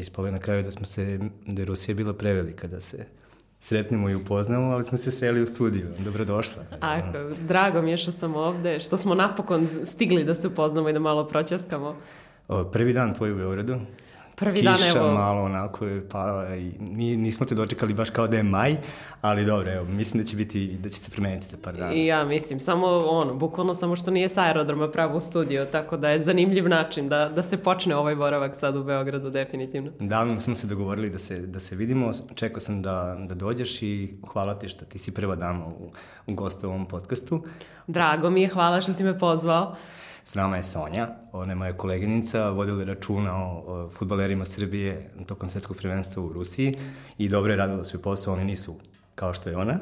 ispalo je na kraju da smo se, da je Rusija bila prevelika da se sretnemo i upoznamo, ali smo se sreli u studiju. Dobrodošla. Ako, drago mi je što sam ovde, što smo napokon stigli da se upoznamo i da malo proćaskamo. O, prvi dan tvoj u Beogradu. Prvi Kiša dan, evo, malo onako je pala i nismo te dočekali baš kao da je maj, ali dobro, evo, mislim da će biti, da će se promeniti za par dana. i ja mislim, samo ono, bukvalno samo što nije sa aerodroma pravo u studio, tako da je zanimljiv način da, da se počne ovaj boravak sad u Beogradu, definitivno. Davno smo se dogovorili da se, da se vidimo, čekao sam da, da dođeš i hvala ti što ti si prva dama u, u gostu u ovom podcastu. Drago mi je, hvala što si me pozvao. S nama je Sonja, ona je moja koleginica, vodila je računa o, o futbalerima Srbije tokom svetskog prvenstva u Rusiji i dobro je radila svoj posao, oni nisu kao što je ona.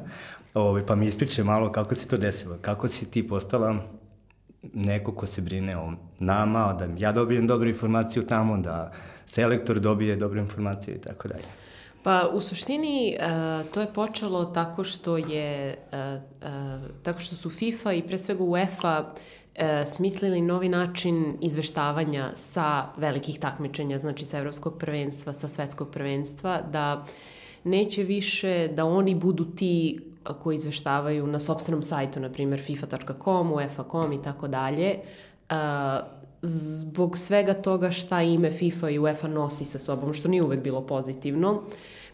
Ove, pa mi ispriče malo kako se to desilo, kako si ti postala neko ko se brine o nama, da ja dobijem dobru informaciju tamo, da selektor dobije dobru informaciju i tako dalje. Pa u suštini uh, to je počelo tako što je uh, uh, tako što su FIFA i pre svega UEFA uh, smislili novi način izveštavanja sa velikih takmičenja, znači sa evropskog prvenstva, sa svetskog prvenstva, da neće više da oni budu ti koji izveštavaju na sobstvenom sajtu, na primjer fifa.com, uefa.com i tako dalje, zbog svega toga šta ime FIFA i UEFA nosi sa sobom, što nije uvek bilo pozitivno,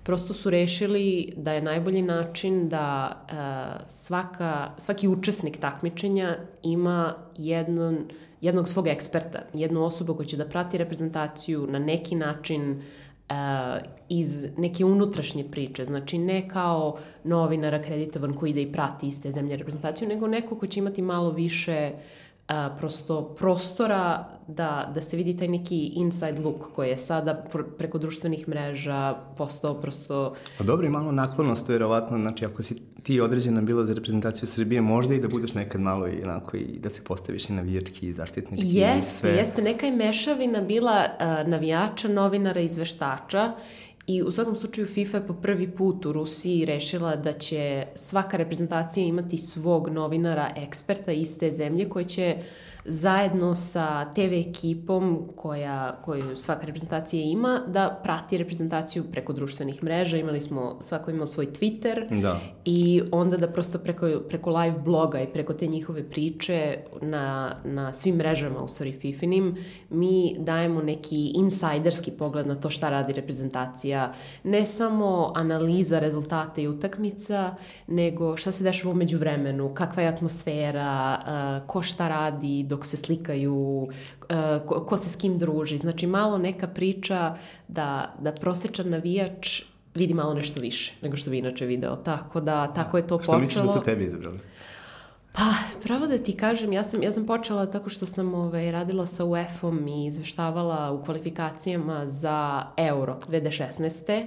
prosto su rešili da je najbolji način da uh, svaka, svaki učesnik takmičenja ima jedan, jednog svog eksperta, jednu osobu koja će da prati reprezentaciju na neki način uh, iz neke unutrašnje priče, znači ne kao novinar akreditovan koji ide i prati iste zemlje reprezentaciju, nego neko ko će imati malo više uh, a, prosto prostora da, da se vidi taj neki inside look koji je sada preko društvenih mreža postao prosto... Pa dobro i malo naklonost, verovatno, znači ako si ti određena bila za reprezentaciju Srbije, možda i da budeš nekad malo i onako i da se postaviš i navijački i zaštitnički jeste, i sve. Jeste, neka je mešavina bila uh, navijača, novinara, izveštača I u svakom slučaju FIFA je po prvi put u Rusiji rešila da će svaka reprezentacija imati svog novinara, eksperta iz te zemlje koji će zajedno sa TV ekipom koja, koju svaka reprezentacija ima, da prati reprezentaciju preko društvenih mreža. Imali smo, svako imao svoj Twitter Da. i onda da prosto preko, preko live bloga i preko te njihove priče na, na svim mrežama, u stvari Fifinim, mi dajemo neki insajderski pogled na to šta radi reprezentacija. Ne samo analiza rezultata i utakmica, nego šta se dešava umeđu vremenu, kakva je atmosfera, ko šta radi, dok se slikaju, uh, ko, ko se s kim druži. Znači malo neka priča da, da prosečan navijač vidi malo nešto više nego što bi inače video. Tako da, tako je to Šta počelo. misliš da su tebi izabrali? Pa, pravo da ti kažem, ja sam, ja sam počela tako što sam ovaj, radila sa UEFA-om i izveštavala u kvalifikacijama za Euro 2016.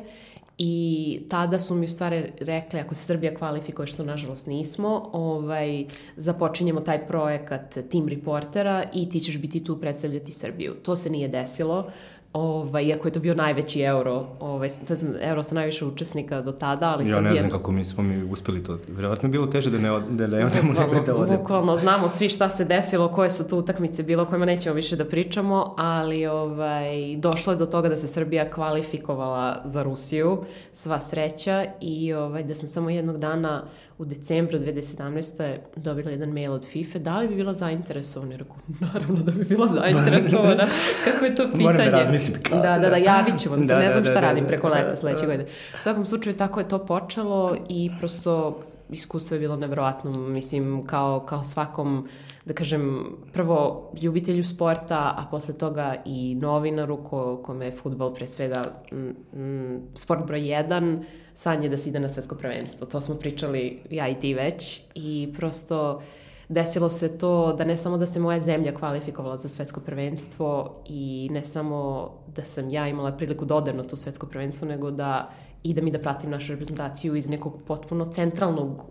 I tada su mi u stvari rekli, ako se Srbija kvalifikuje, što nažalost nismo, ovaj, započinjemo taj projekat Team Reportera i ti ćeš biti tu predstavljati Srbiju. To se nije desilo, ovaj, iako je to bio najveći euro, ovaj, to je euro sa najviše učesnika do tada, ali Ja ne znam kako mi smo mi uspeli to. Verovatno je bilo teže da ne, od, da ne odemo nego da odemo. bukvalno, znamo svi šta se desilo, koje su tu utakmice bilo, o kojima nećemo više da pričamo, ali ovaj, došlo je do toga da se Srbija kvalifikovala za Rusiju, sva sreća i ovaj, da sam samo jednog dana u decembru 2017. dobila jedan mail od FIFA, da li bi bila zainteresovana? Rekao, naravno da bi bila zainteresovana. Kako je to pitanje? Moram da razmislim. Da, da, da, javit ću vam se, Da, ne da, znam da, šta da, radim da, preko da, leta da. sledeće godine. U svakom slučaju tako je to počelo i prosto iskustvo je bilo nevrovatno, mislim, kao, kao svakom, da kažem, prvo ljubitelju sporta, a posle toga i novinaru ko, kome je futbol pre svega mm, mm, sport broj jedan, sanje da se ide na svetsko prvenstvo. To smo pričali ja i ti već i prosto desilo se to da ne samo da se moja zemlja kvalifikovala za svetsko prvenstvo i ne samo da sam ja imala priliku da odem na to svetsko prvenstvo, nego da idem i da pratim našu reprezentaciju iz nekog potpuno centralnog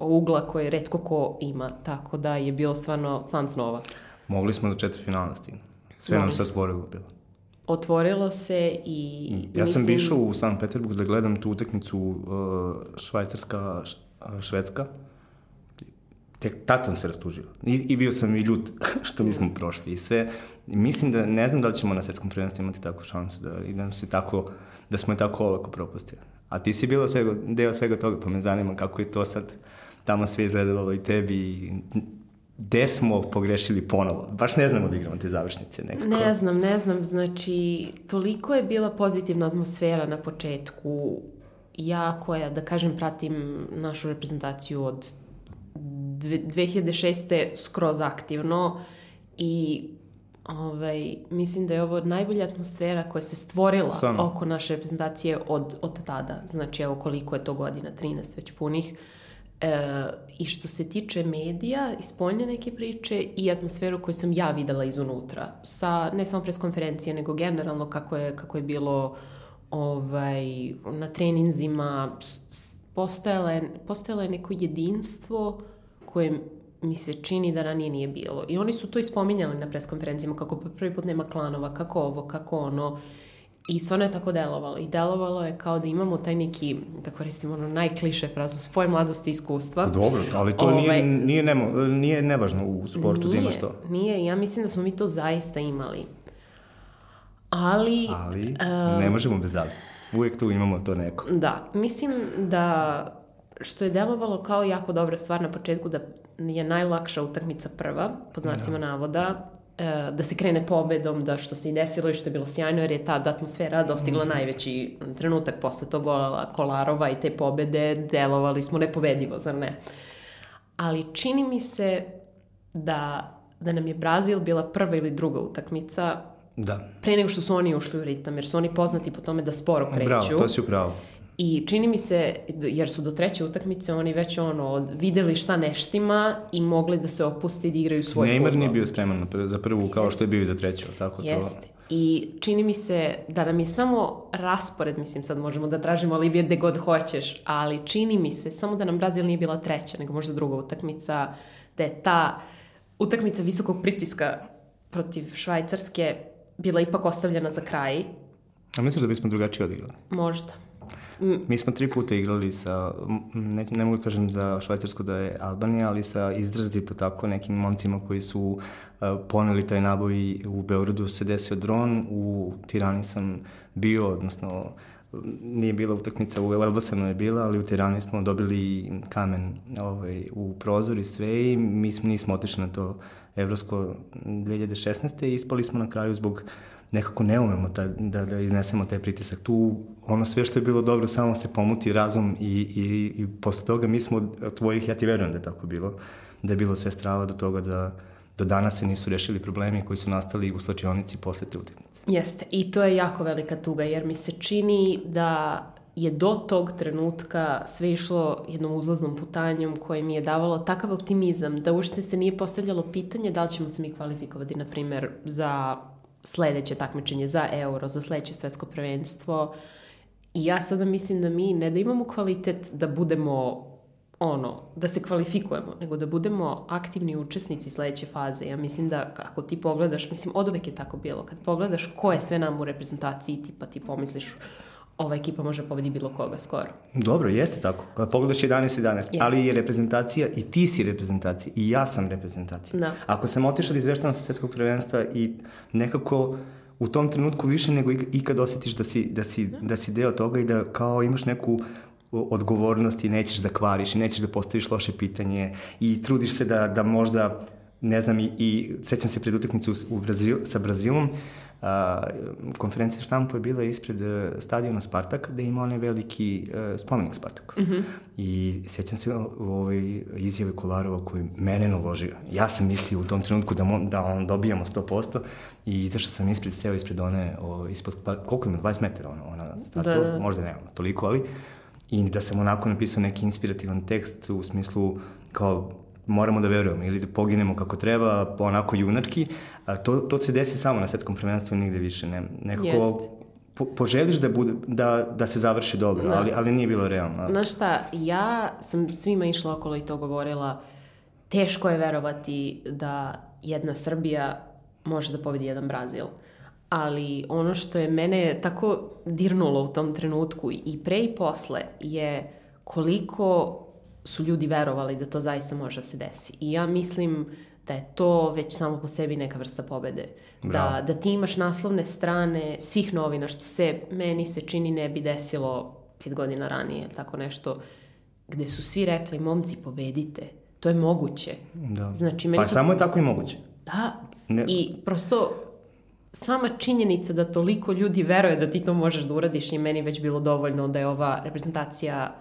ugla koje redko ko ima, tako da je bilo stvarno san snova. Mogli smo do četvrtfinala stignemo. Sve nam Mogli se smo. otvorilo bilo. Otvorilo se i... Ja sam mislim- išao u San Peterburg da gledam tu utakmicu uh, Švajcarska, Švedska. tek tad sam se rastužio. I, I bio sam i ljut što nismo prošli i sve. I mislim da, ne znam da li ćemo na svetskom prvenstvu imati takvu šansu da, i da, se tako, da smo je tako olako propustili. A ti si bila svega, deo svega toga, pa me zanima kako je to sad tamo sve izgledalo i tebi i gde smo pogrešili ponovo? Baš ne znamo da igramo te završnice nekako. Ne znam, ne znam. Znači, toliko je bila pozitivna atmosfera na početku. Ja koja, da kažem, pratim našu reprezentaciju od 2006. skroz aktivno i ovaj, mislim da je ovo najbolja atmosfera koja se stvorila Samo. oko naše reprezentacije od, od tada. Znači, evo koliko je to godina, 13 već punih. E, I što se tiče medija, ispolnja neke priče i atmosferu koju sam ja videla izunutra. Sa, ne samo pres konferencije, nego generalno kako je, kako je bilo ovaj, na treninzima. Postojalo je, je neko jedinstvo koje mi se čini da ranije nije bilo. I oni su to ispominjali na preskonferencijama, kako prvi put nema klanova, kako ovo, kako ono. I stvarno je tako delovalo. I delovalo je kao da imamo taj neki, da koristimo ono najkliše frazu, spoj mladosti i iskustva. Dobro, ali to Ove, nije, ovaj, nije, nemo, nije nevažno u sportu nije, da imaš to. Nije, ja mislim da smo mi to zaista imali. Ali... Ali, um, ne možemo bez ali. Uvijek tu imamo to neko. Da, mislim da što je delovalo kao jako dobra stvar na početku da je najlakša utakmica prva, pod znacima da. navoda, da se krene pobedom, da što se i desilo i što je bilo sjajno, jer je ta atmosfera dostigla mm. najveći trenutak posle tog gola Kolarova i te pobede, delovali smo nepobedivo, zar ne? Ali čini mi se da, da nam je Brazil bila prva ili druga utakmica Da. Pre nego što su oni ušli u ritam, jer su oni poznati po tome da sporo kreću. Bravo, to si upravo. I čini mi se, jer su do treće utakmice oni već ono, videli šta neštima i mogli da se opuste i da igraju svoj Neymar futbol. nije bio spreman za prvu kao Jest. što je bio i za treću, tako Jeste. to. I čini mi se da nam je samo raspored, mislim sad možemo da tražimo Libije gde god hoćeš, ali čini mi se samo da nam Brazil nije bila treća, nego možda druga utakmica, da je ta utakmica visokog pritiska protiv Švajcarske bila ipak ostavljena za kraj. A misliš da bismo drugačije odigrali? Možda. Mi smo tri puta igrali sa, ne, ne mogu da kažem za Švajcarsku da je Albanija, ali sa izrazito tako nekim momcima koji su uh, poneli taj naboj u Beogradu se desio dron, u Tirani sam bio, odnosno nije bila utakmica, u Elbasanu je bila, ali u Tirani smo dobili kamen ovaj, u prozor i sve i mi smo, nismo otišli na to Evropsko 2016. i ispali smo na kraju zbog nekako ne umemo ta, da, da iznesemo taj pritisak. Tu ono sve što je bilo dobro samo se pomuti razum i, i, i posle toga mi smo od tvojih, ja ti verujem da je tako bilo, da je bilo sve strava do toga da do danas se nisu rešili problemi koji su nastali u slačionici posle te utakmice. Jeste, i to je jako velika tuga, jer mi se čini da je do tog trenutka sve išlo jednom uzlaznom putanjom koje mi je davalo takav optimizam da ušte se nije postavljalo pitanje da li ćemo se mi kvalifikovati, na primer, za sledeće takmičenje za euro, za sledeće svetsko prvenstvo. I ja sada mislim da mi ne da imamo kvalitet da budemo ono, da se kvalifikujemo, nego da budemo aktivni učesnici sledeće faze. Ja mislim da ako ti pogledaš, mislim, od uvek je tako bilo, kad pogledaš ko je sve nam u reprezentaciji, tipa ti pomisliš ova ekipa može pobedi bilo koga skoro. Dobro, jeste tako. Kad pogledaš 11-11, jeste. ali je reprezentacija i ti si reprezentacija i ja sam reprezentacija. Da. Ako sam otišao da izveštavam sa svetskog prvenstva i nekako u tom trenutku više nego ikad osjetiš da si, da si, da. da si deo toga i da kao imaš neku odgovornost i nećeš da kvariš i nećeš da postaviš loše pitanje i trudiš se da, da možda ne znam i, i sećam se pred utakmicu u Brazil, sa Brazilom a, konferencija štampa je bila ispred uh, stadiona Spartak, gde ima onaj veliki uh, spomenik Spartaku. Mm -hmm. I sjećam se u ovoj izjave Kolarova koji mene naložio. Ja sam mislio u tom trenutku da, da on dobijamo 100% i izašao sam ispred, seo ispred one, o, ispod, pa, koliko ima, 20 metara ona, ona statua, da, da. možda nema toliko, ali i da sam onako napisao neki inspirativan tekst u smislu kao moramo da verujemo ili da poginemo kako treba, onako junački, a to, to se desi samo na svetskom prvenstvu nigde više. Ne, nekako po, poželiš da, bude, da, da se završi dobro, da. ali, ali nije bilo realno. Znaš šta, ja sam svima išla okolo i to govorila, teško je verovati da jedna Srbija može da pobedi jedan Brazil. Ali ono što je mene tako dirnulo u tom trenutku i pre i posle je koliko su ljudi verovali da to zaista može da se desi. I ja mislim da je to već samo po sebi neka vrsta pobede. Da, da ti imaš naslovne strane svih novina, što se meni se čini ne bi desilo pet godina ranije, tako nešto, gde su svi rekli, momci, pobedite. To je moguće. Da. Znači, meni pa su... samo je tako i moguće. Da, Ne- i prosto sama činjenica da toliko ljudi veruje da ti to možeš da uradiš je meni već bilo dovoljno da je ova reprezentacija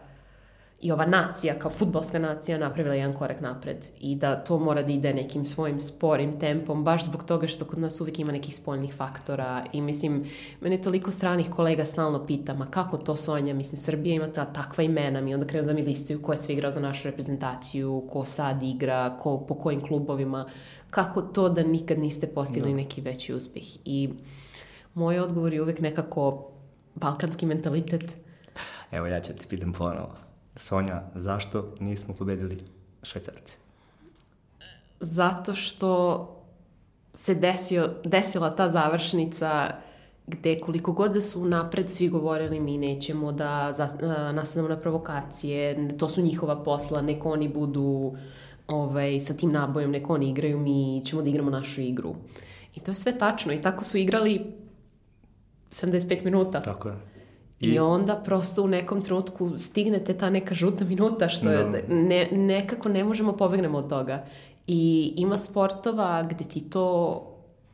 i ova nacija, kao futbalska nacija, napravila jedan korak napred i da to mora da ide nekim svojim sporim tempom, baš zbog toga što kod nas uvijek ima nekih spoljnih faktora i mislim, mene toliko stranih kolega stalno pita, ma kako to Sonja, mislim, Srbija ima ta takva imena, mi onda krenu da mi listaju ko je sve igrao za našu reprezentaciju, ko sad igra, ko, po kojim klubovima, kako to da nikad niste postigli neki veći uspeh. I moj odgovor je uvek nekako balkanski mentalitet, Evo ja ću ti pitam ponovo. Sonja, zašto nismo pobedili švajcarce? zato što se desio, desila ta završnica gde koliko god da su napred svi govorili mi nećemo da za, nastavimo na provokacije, to su njihova posla, neko oni budu ovaj, sa tim nabojem, neko oni igraju, mi ćemo da igramo našu igru. I to je sve tačno i tako su igrali 75 minuta. Tako je. I, onda prosto u nekom trenutku stignete ta neka žuta minuta što je, Da. ne, nekako ne možemo pobegnemo od toga. I ima sportova gde ti to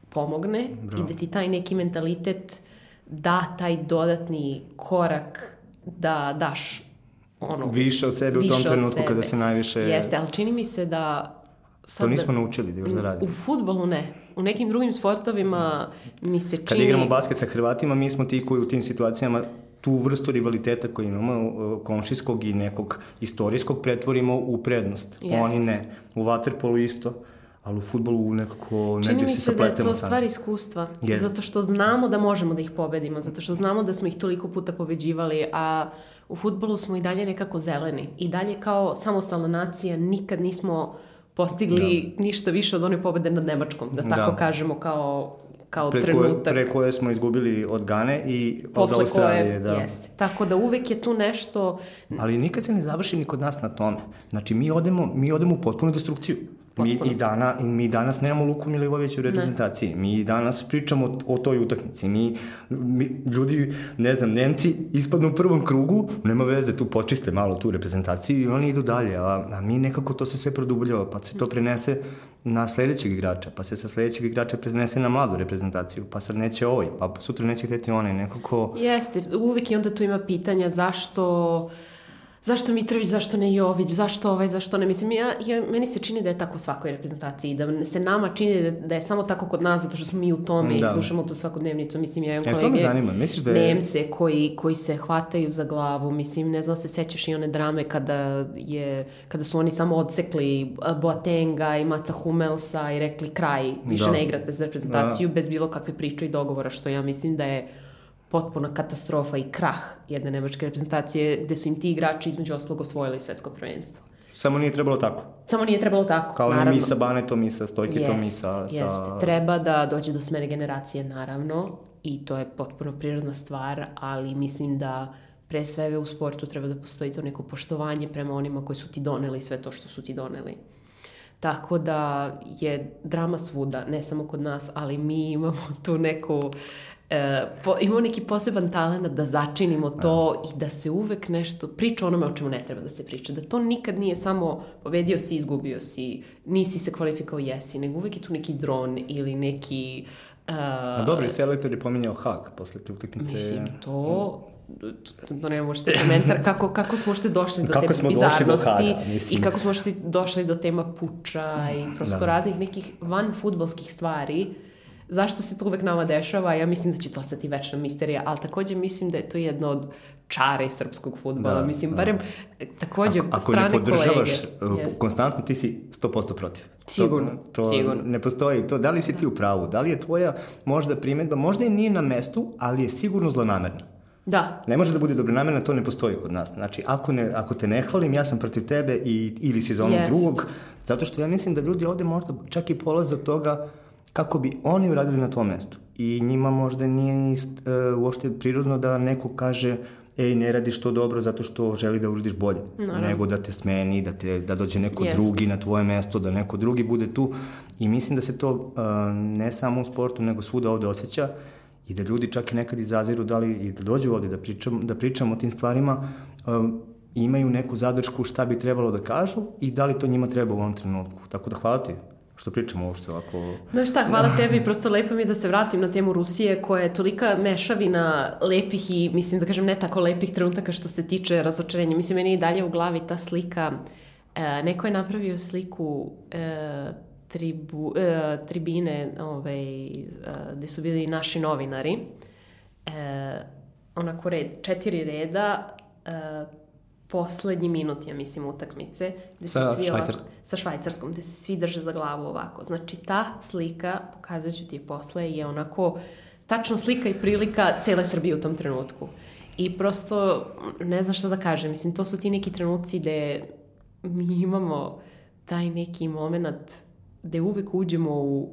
pomogne Bravo. i da ti taj neki mentalitet da taj dodatni korak da daš ono, Više od sebe u više tom od trenutku kada se najviše... Jeste, ali čini mi se da sad To nismo da- naučili da još da U radimo. futbolu ne. U nekim drugim sportovima mi se čini... Kad igramo basket sa Hrvatima, mi smo ti koji u tim situacijama tu vrstu rivaliteta koju imamo, uh, komšijskog i nekog istorijskog, pretvorimo u prednost. Jeste. Oni ne. U vaterpolu isto, ali u futbolu nekako Čini negdje mi se se da je sapletemo to stvar iskustva. Jest. Zato što znamo da možemo da ih pobedimo, zato što znamo da smo ih toliko puta pobeđivali, a u futbolu smo i dalje nekako zeleni. I dalje kao samostalna nacija nikad nismo postigli ništa više od one pobede nad Nemačkom, da tako Da. kažemo kao, kao Pre koje, trenutak. pre koje smo izgubili od Gane i od posle Australije. koje, da. jeste. Tako da uvek je tu nešto Ali nikad se ne završi ni kod nas na tome. Znači, mi odemo, mi odemo u potpunu destrukciju. Mi i, dana, i mi danas nemamo Luku Milivojevića u reprezentaciji. Mi danas pričamo o, o toj utakmici. Mi, mi, ljudi, ne znam, Nemci ispadnu u prvom krugu, nema veze, tu počiste malo tu reprezentaciju i oni idu dalje. A, a mi nekako to se sve produbljava, pa se to prenese na sledećeg igrača, pa se sa sledećeg igrača prenese na mladu reprezentaciju, pa sad neće ovaj, pa sutra neće hteti onaj, nekako... Jeste, uvek i onda tu ima pitanja zašto zašto Mitrović, zašto ne Jović, zašto ovaj, zašto ne. Mislim, ja, ja, meni se čini da je tako u svakoj reprezentaciji, da se nama čini da, da je samo tako kod nas, zato što smo mi u tome Da. i slušamo tu svakodnevnicu. Mislim, ja imam E, kolege zanima. Misliš da je- Nemce koji, koji se hvataju za glavu. Mislim, ne znam, se sećaš i one drame kada, je, kada su oni samo odsekli Boatenga i Maca Humelsa i rekli kraj, više Da. ne igrate za reprezentaciju bez bilo kakve priče i dogovora, što ja mislim da je potpuna katastrofa i krah jedne nemačke reprezentacije gde su im ti igrači između ostalog osvojili svetsko prvenstvo. Samo nije trebalo tako. Samo nije trebalo tako, Kao naravno. ni mi sa Banetom i sa Stojkitom i Jest, sa... sa... Jeste, treba da dođe do smene generacije, naravno, i to je potpuno prirodna stvar, ali mislim da pre svega u sportu treba da postoji to neko poštovanje prema onima koji su ti doneli sve to što su ti doneli. Tako da je drama svuda, ne samo kod nas, ali mi imamo tu neku E, po, imamo neki poseban talent da začinimo to i da se uvek nešto priča onome o čemu ne treba da se priča. Da to nikad nije samo pobedio si, izgubio si, nisi se kvalifikao, jesi, nego uvek je tu neki dron ili neki... Uh, A dobro, selektor je pominjao Hag posle te utakmice. Mislim, to to nema možete komentar kako, kako smo uopšte došli do Kako te smo do bizarnosti Haga, mislim. i kako smo uopšte došli do tema puča i prosto Da. raznih nekih van futbolskih stvari zašto se to uvek nama dešava, ja mislim da će to ostati večna misterija, ali takođe mislim da je to jedno od čare srpskog futbola. Da, mislim, da. barem takođe Ako, ako strane ne podržavaš kolege. uh, konstantno, ti si 100% protiv. Sigurno, to, to sigurno. ne postoji. To, da li si ti u pravu? Da li je tvoja možda primetba, možda i nije na mestu, ali je sigurno zlonamerna. Da, Ne može da bude dobronamerna, to ne postoji kod nas. Znači, ako, ne, ako te ne hvalim, ja sam protiv tebe i, ili si za onog Jest. drugog, zato što ja mislim da ljudi ovde možda čak i polaze od toga kako bi oni uradili na tom mestu. I njima možda nije ist, uh, uopšte prirodno da neko kaže ej, ne radiš to dobro zato što želi da uradiš bolje, Naravno. nego da te smeni, da, te, da dođe neko Jeste. drugi na tvoje mesto, da neko drugi bude tu. I mislim da se to uh, ne samo u sportu, nego svuda ovde osjeća i da ljudi čak i nekad izaziru da li i da dođu ovde da pričam, da pričamo o tim stvarima, um, imaju neku zadršku šta bi trebalo da kažu i da li to njima treba u ovom trenutku. Tako da hvala ti što pričamo uopšte ovako. Znaš šta, hvala tebi, prosto lepo mi je da se vratim na temu Rusije koja je tolika mešavina lepih i, mislim da kažem, ne tako lepih trenutaka što se tiče razočarenja. Mislim, meni je i dalje u glavi ta slika, e, neko je napravio sliku e, tribu, e, tribine ovaj, e, gde su bili naši novinari, e, onako red, četiri reda, e, poslednji minut, ja mislim, utakmice, gde se Sa svi ovako, Švajcarskom. sa švajcarskom, gde se svi drže za glavu ovako. Znači, ta slika, pokazat ću ti je posle, je onako tačno slika i prilika cele Srbije u tom trenutku. I prosto, ne znam šta da kažem, mislim, to su ti neki trenuci gde mi imamo taj neki moment gde uvek uđemo u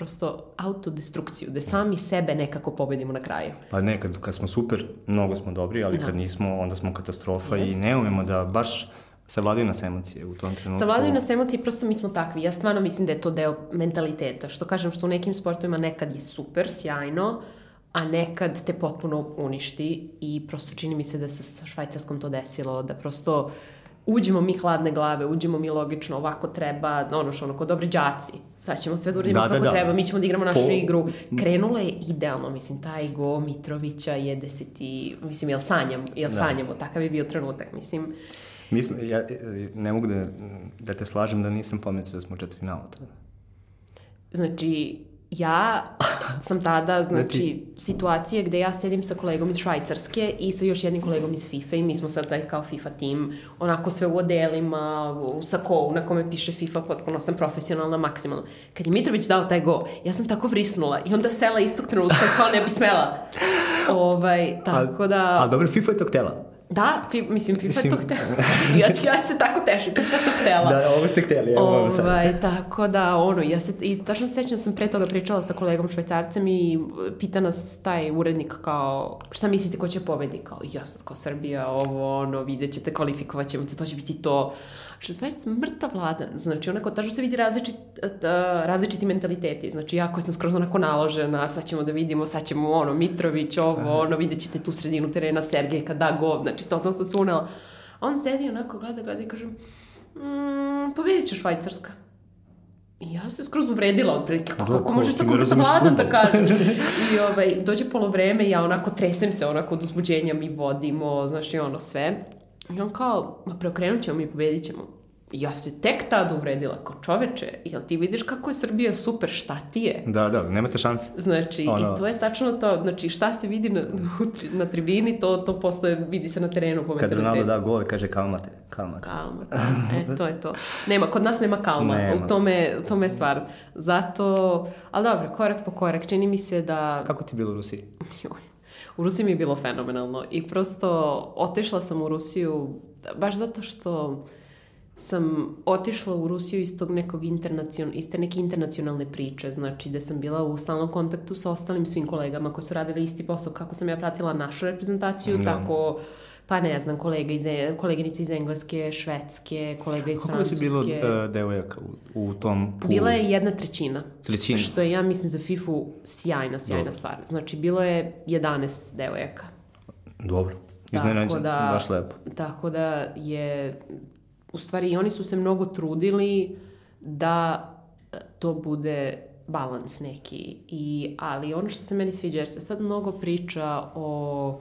prosto autodestrukciju, gde sami sebe nekako pobedimo na kraju. Pa ne, kad, kad smo super, mnogo smo dobri, ali Da. kad nismo, onda smo katastrofa i Jest. ne umemo da baš savladaju nas emocije u tom trenutku. Savladaju nas emocije, prosto mi smo takvi. Ja stvarno mislim da je to deo mentaliteta. Što kažem, što u nekim sportovima nekad je super, sjajno, a nekad te potpuno uništi i prosto čini mi se da se sa Švajcarskom to desilo, da prosto uđemo mi hladne glave, uđemo mi logično, ovako treba, ono što ono, ko dobri đaci, sad ćemo sve da uradimo Da, da, kako da. treba, mi ćemo da igramo našu Po- igru. Krenulo je idealno, mislim, taj go Mitrovića je deseti, mislim, jel sanjam, jel Da. sanjamo, takav je bio trenutak, mislim, Mi smo, ja ne mogu da, da te slažem da nisam pomislio da smo u četvrtfinalu tada. Znači, ja sam tada, znači, situacije gde ja sedim sa kolegom iz Švajcarske i sa još jednim kolegom iz FIFA i mi smo sad taj kao FIFA tim, onako sve u odelima, u sakovu na kome piše FIFA, potpuno sam profesionalna, maksimalno. Kad je Mitrović dao taj go, ja sam tako vrisnula i onda sela istog trenutka kao ne bi smela. ovaj, tako da... A dobro, FIFA je to htela. Da, fi, mislim, FIFA je to Mislim- htela. ja, ja se tako tešim, FIFA to htela. Da, ovo ste hteli, evo ovo sad. Ovaj, tako da, ono, ja se, i tačno se sećam da sam pre toga pričala sa kolegom švajcarcem i pita nas taj urednik kao, šta mislite ko će pobedi? Kao, ja sad kao Srbija, ovo, ono, vidjet ćete, kvalifikovat ćemo te, to će biti to. Švajcarac mrtav vladan, znači onako, tačno se vidi različit, uh, različiti mentaliteti, znači ja koja sam skroz onako naložena, sad ćemo da vidimo, sad ćemo ono, Mitrović, ovo, ono, vidjet ćete tu sredinu terena, Sergej kad da gol, znači totalno sam se unela. A on sedi onako, gleda, gleda i kaže, mm, pobedit će Švajcarska. I ja se skroz uvredila otprilike, kako, Da, kako kao, možeš tako razumeš vladan da kažeš. I ovaj, dođe polovreme, ja onako tresem se onako od uzbuđenja, mi vodimo, znaš i ono sve. I on kao, ma preokrenut ćemo mi, pobedit ćemo. I ja se tek tada uvredila, kao čoveče, jel ti vidiš kako je Srbija super, šta ti je? Da, da, nemate šanse. Znači, Ono- i to je tačno to, znači šta se vidi na, na tribini, to, to posle vidi se na terenu po Kad. Ronaldo da gol, kaže kalmate, kalmate. Kalma, kalma. E, to je to. Nema, kod nas nema kalma. Nema. U tome, u tome je stvar. Zato, ali dobro, korak po korak. Čini mi se da... Kako ti je bilo u Rusiji? Joj. U Rusiji mi je bilo fenomenalno. I prosto otišla sam u Rusiju baš zato što sam otišla u Rusiju iz tog nekog internacion, iz te neke internacionalne priče, znači da sam bila u stalnom kontaktu sa ostalim svim kolegama koji su radili isti posao kako sam ja pratila našu reprezentaciju, Da. tako pa ne znam, kolega iz, koleginica iz Engleske, Švedske, kolega iz Koliko vas Francuske. je bilo uh, devojaka u, u tom pulu? Bila je jedna trećina. Trećina. Što je, ja mislim, za FIFA sjajna, sjajna Dobro. stvar. Znači, bilo je 11 devojaka. Dobro. Iznenađen da- baš lepo. Tako da je, u stvari, i oni su se mnogo trudili da e, to bude balans neki. I, ali ono što se meni sviđa, jer se sad mnogo priča o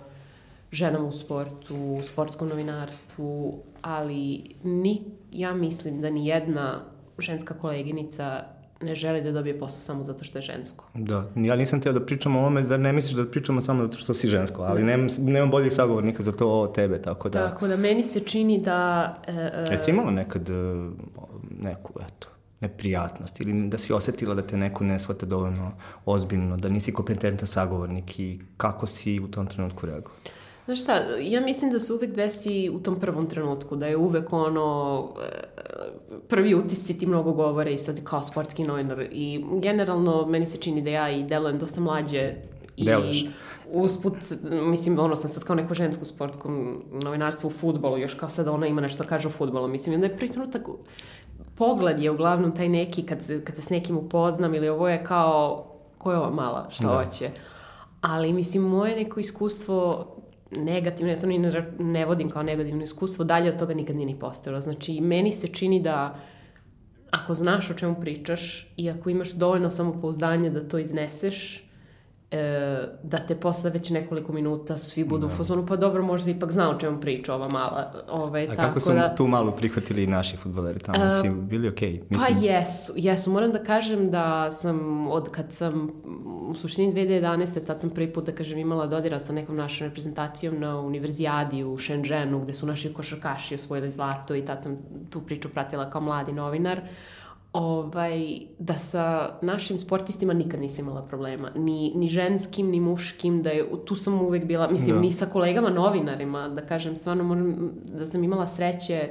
ženama u sportu, sportskom novinarstvu, ali ni, ja mislim da ni jedna ženska koleginica ne želi da dobije posao samo zato što je žensko. Da, ja nisam teo da pričam o ovome, da ne misliš da pričamo samo zato što si žensko, ali nemam, nemam boljih sagovornika za to od tebe, tako da... Tako da meni se čini da... E, e, Jesi imala nekad e, neku, eto, neprijatnost ili da si osetila da te neko ne shvata dovoljno ozbiljno, da nisi kompetentan sagovornik i kako si u tom trenutku reagovao? Znaš šta, ja mislim da se uvek desi u tom prvom trenutku, da je uvek ono, e, prvi utisci ti mnogo govore i sad kao sportski novinar i generalno meni se čini da ja i delujem dosta mlađe Deluješ. I usput, mislim, ono, sam sad kao neko žensko sportsko novinarstvo u futbolu, još kao sad ona ima nešto kaže o futbolu. Mislim, i onda je prvi trenutak, pogled je uglavnom taj neki, kad, kad se s nekim upoznam ili ovo je kao, ko je ova mala, šta da. hoće. Ali, mislim, moje neko iskustvo negativno, ja to ni ne, ne vodim kao negativno iskustvo, dalje od toga nikad nije ni postojalo. Znači, meni se čini da ako znaš o čemu pričaš i ako imaš dovoljno samopouzdanja da to izneseš, e, da te posle već nekoliko minuta svi budu da. u fazonu, pa dobro, možda ipak zna o čemu priča ova mala. Ovaj, A tako kako su da, tu malu prihvatili i naši futboleri tamo? Uh, si bili okej? Okay, mislim... Pa jesu, jesu. Moram da kažem da sam, od kad sam, u suštini 2011. tad sam prvi put, da kažem, imala dodira sa nekom našom reprezentacijom na univerzijadi u Shenzhenu, gde su naši košarkaši osvojili zlato i tad sam tu priču pratila kao mladi novinar. Uh, ovaj, da sa našim sportistima nikad nisam imala problema. Ni, ni ženskim, ni muškim, da je, tu sam uvek bila, mislim, da. ni sa kolegama novinarima, da kažem, stvarno moram, da sam imala sreće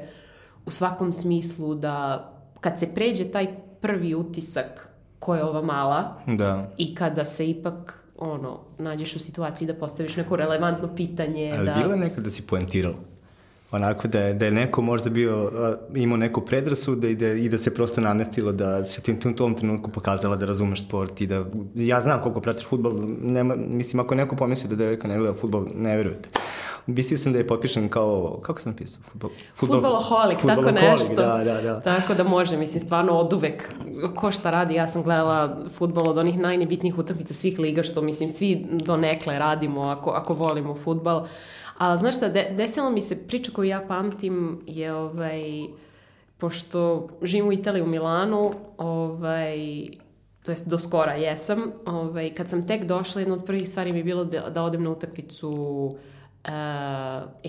u svakom smislu da kad se pređe taj prvi utisak ko je ova mala da. i kada se ipak ono, nađeš u situaciji da postaviš neko relevantno pitanje. Ali da... bilo je nekad da si poentirala? Onako da je, da je neko možda bio, imao neku predrasudu i da, i da se prosto namestilo da se tim, tim tom trenutku pokazala da razumeš sport i da, ja znam koliko pratiš futbol, nema, mislim ako neko pomisli da devojka ne gleda futbol, ne verujete. Mislio sam da je potpišen kao, kako sam napisao? Futbol, futbol, Futboloholik, tako nešto. Da, da, da. Tako da može, mislim, stvarno od uvek, ko šta radi, ja sam gledala futbol od onih najnebitnijih utakmica svih liga, što mislim, svi do nekle radimo ako, ako volimo futbol. Ali znaš šta, de, desilo mi se, priča koju ja pamtim je ovaj, pošto živim u Italiji u Milanu, ovaj, to jest do skora jesam, ovaj, kad sam tek došla, jedna od prvih stvari mi je bilo da, da odem na utakmicu uh,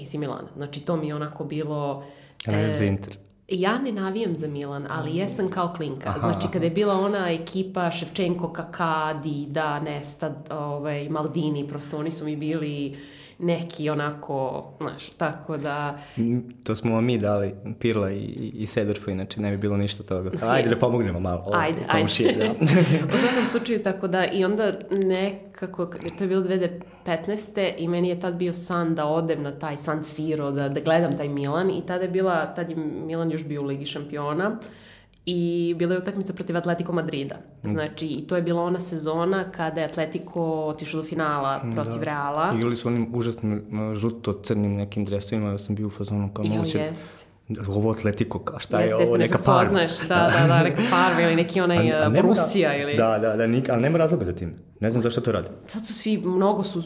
AC Milana. Znači, to mi je onako bilo... Ja navijam za Inter. Ja ne navijam za Milan, ali jesam kao klinka. Aha, znači, kada je bila ona ekipa Ševčenko, Kaka, Dida, Nesta, ovaj, Maldini, prosto oni su mi bili neki onako, znaš, tako da... To smo vam mi dali, Pirla i, i Sedorfa, inače ne bi bilo ništa toga. Ajde da pomognemo malo. Ovo, ajde, komšije, ajde. Da. u svakom slučaju, tako da, i onda nekako, to je bilo 2015. i meni je tad bio san da odem na taj San Siro, da, da gledam taj Milan i tada je bila, tad je Milan još bio u Ligi šampiona i bila je utakmica protiv Atletico Madrida. Mm. Znači, i to je bila ona sezona kada je Atletico otišao do finala da. protiv da. Reala. Igrali su onim užasnim žuto-crnim nekim dresovima, ja sam bio u fazonu kao moguće... Jo, jest ovo Atletico, ka, šta jeste, je ovo, neka par. Poznaš, da, da, da, neka par ili neki onaj a, a Borussia ili... Da, da, da, nik, ali nema razloga za tim. Ne znam zašto to radi. Sad su svi, mnogo su,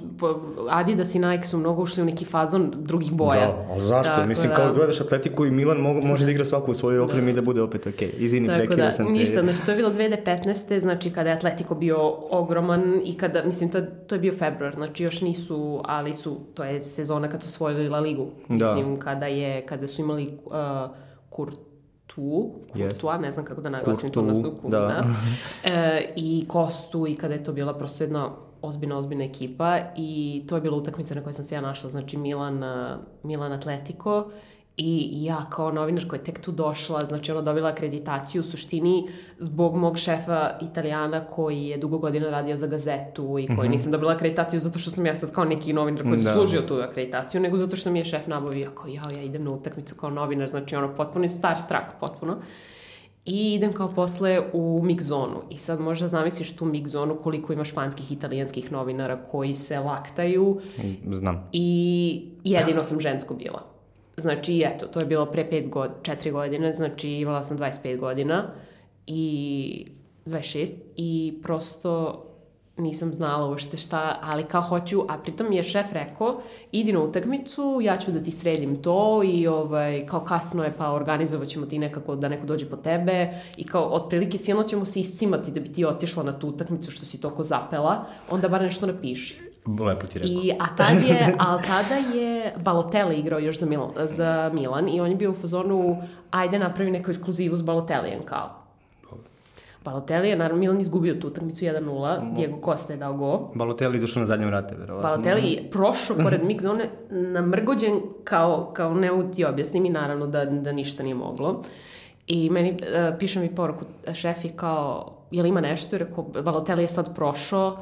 Adidas i Nike su mnogo ušli u neki fazon drugih boja. Da, ali zašto? Tako Mislim, da... kao gledaš Atletiku i Milan mo, može da igra svaku u svojoj opremi da. i da bude opet okej. Okay. Izvini, prekida da, sam te. Ništa, znači to je bilo 2015. Znači kada je Atletico bio ogroman i kada, mislim, to, to je bio februar, znači još nisu, ali su, to je sezona kad su osvojili La Ligu. Da. Mislim, kada je, kada su imali uh, Kurtu, Kurtua, ne znam kako da naglasim Kurtu, to na da. da. E, i Kostu i kada je to bila prosto jedna ozbiljna, ozbiljna ekipa i to je bila utakmica na kojoj sam se ja našla, znači Milan, Milan Atletico I ja kao novinar koja je tek tu došla, znači ona dobila akreditaciju u suštini zbog mog šefa italijana koji je dugo godina radio za gazetu i koji mm -hmm. nisam dobila akreditaciju zato što sam ja sad kao neki novinar koji da. služio tu akreditaciju, nego zato što mi je šef nabavio kao ja, ja idem na utakmicu kao novinar, znači ono potpuno star strak, potpuno. I idem kao posle u mix zonu. I sad možda zamisliš tu mix zonu koliko ima španskih italijanskih novinara koji se laktaju. Znam. I jedino sam žensko bila. Znači, eto, to je bilo pre 5 god, 4 godine, znači imala sam 25 godina i 26 i prosto nisam znala uopšte šta, ali kao hoću, a pritom mi je šef rekao, idi na utakmicu, ja ću da ti sredim to i ovaj, kao kasno je, pa organizovat ćemo ti nekako da neko dođe po tebe i kao otprilike silno ćemo se iscimati da bi ti otišla na tu utakmicu što si toko zapela, onda bar nešto napiši. Lepo ti rekao. I, a tad je, ali tada je Balotelli igrao još za Milan, za Milan i on je bio u fazonu ajde napravi neku ekskluzivu s Balotelijem kao. Balotelli je, naravno, Milan izgubio tu utakmicu 1-0, Diego Costa je dao go. Balotelli izašao na zadnjem vrate, verovatno. Balotelli je prošao pored mix zone, namrgođen kao, kao ne ti objasnim i naravno da, da ništa nije moglo. I meni, uh, piše mi poruku šefi kao, je li ima nešto? I rekao, Balotelli je sad prošao,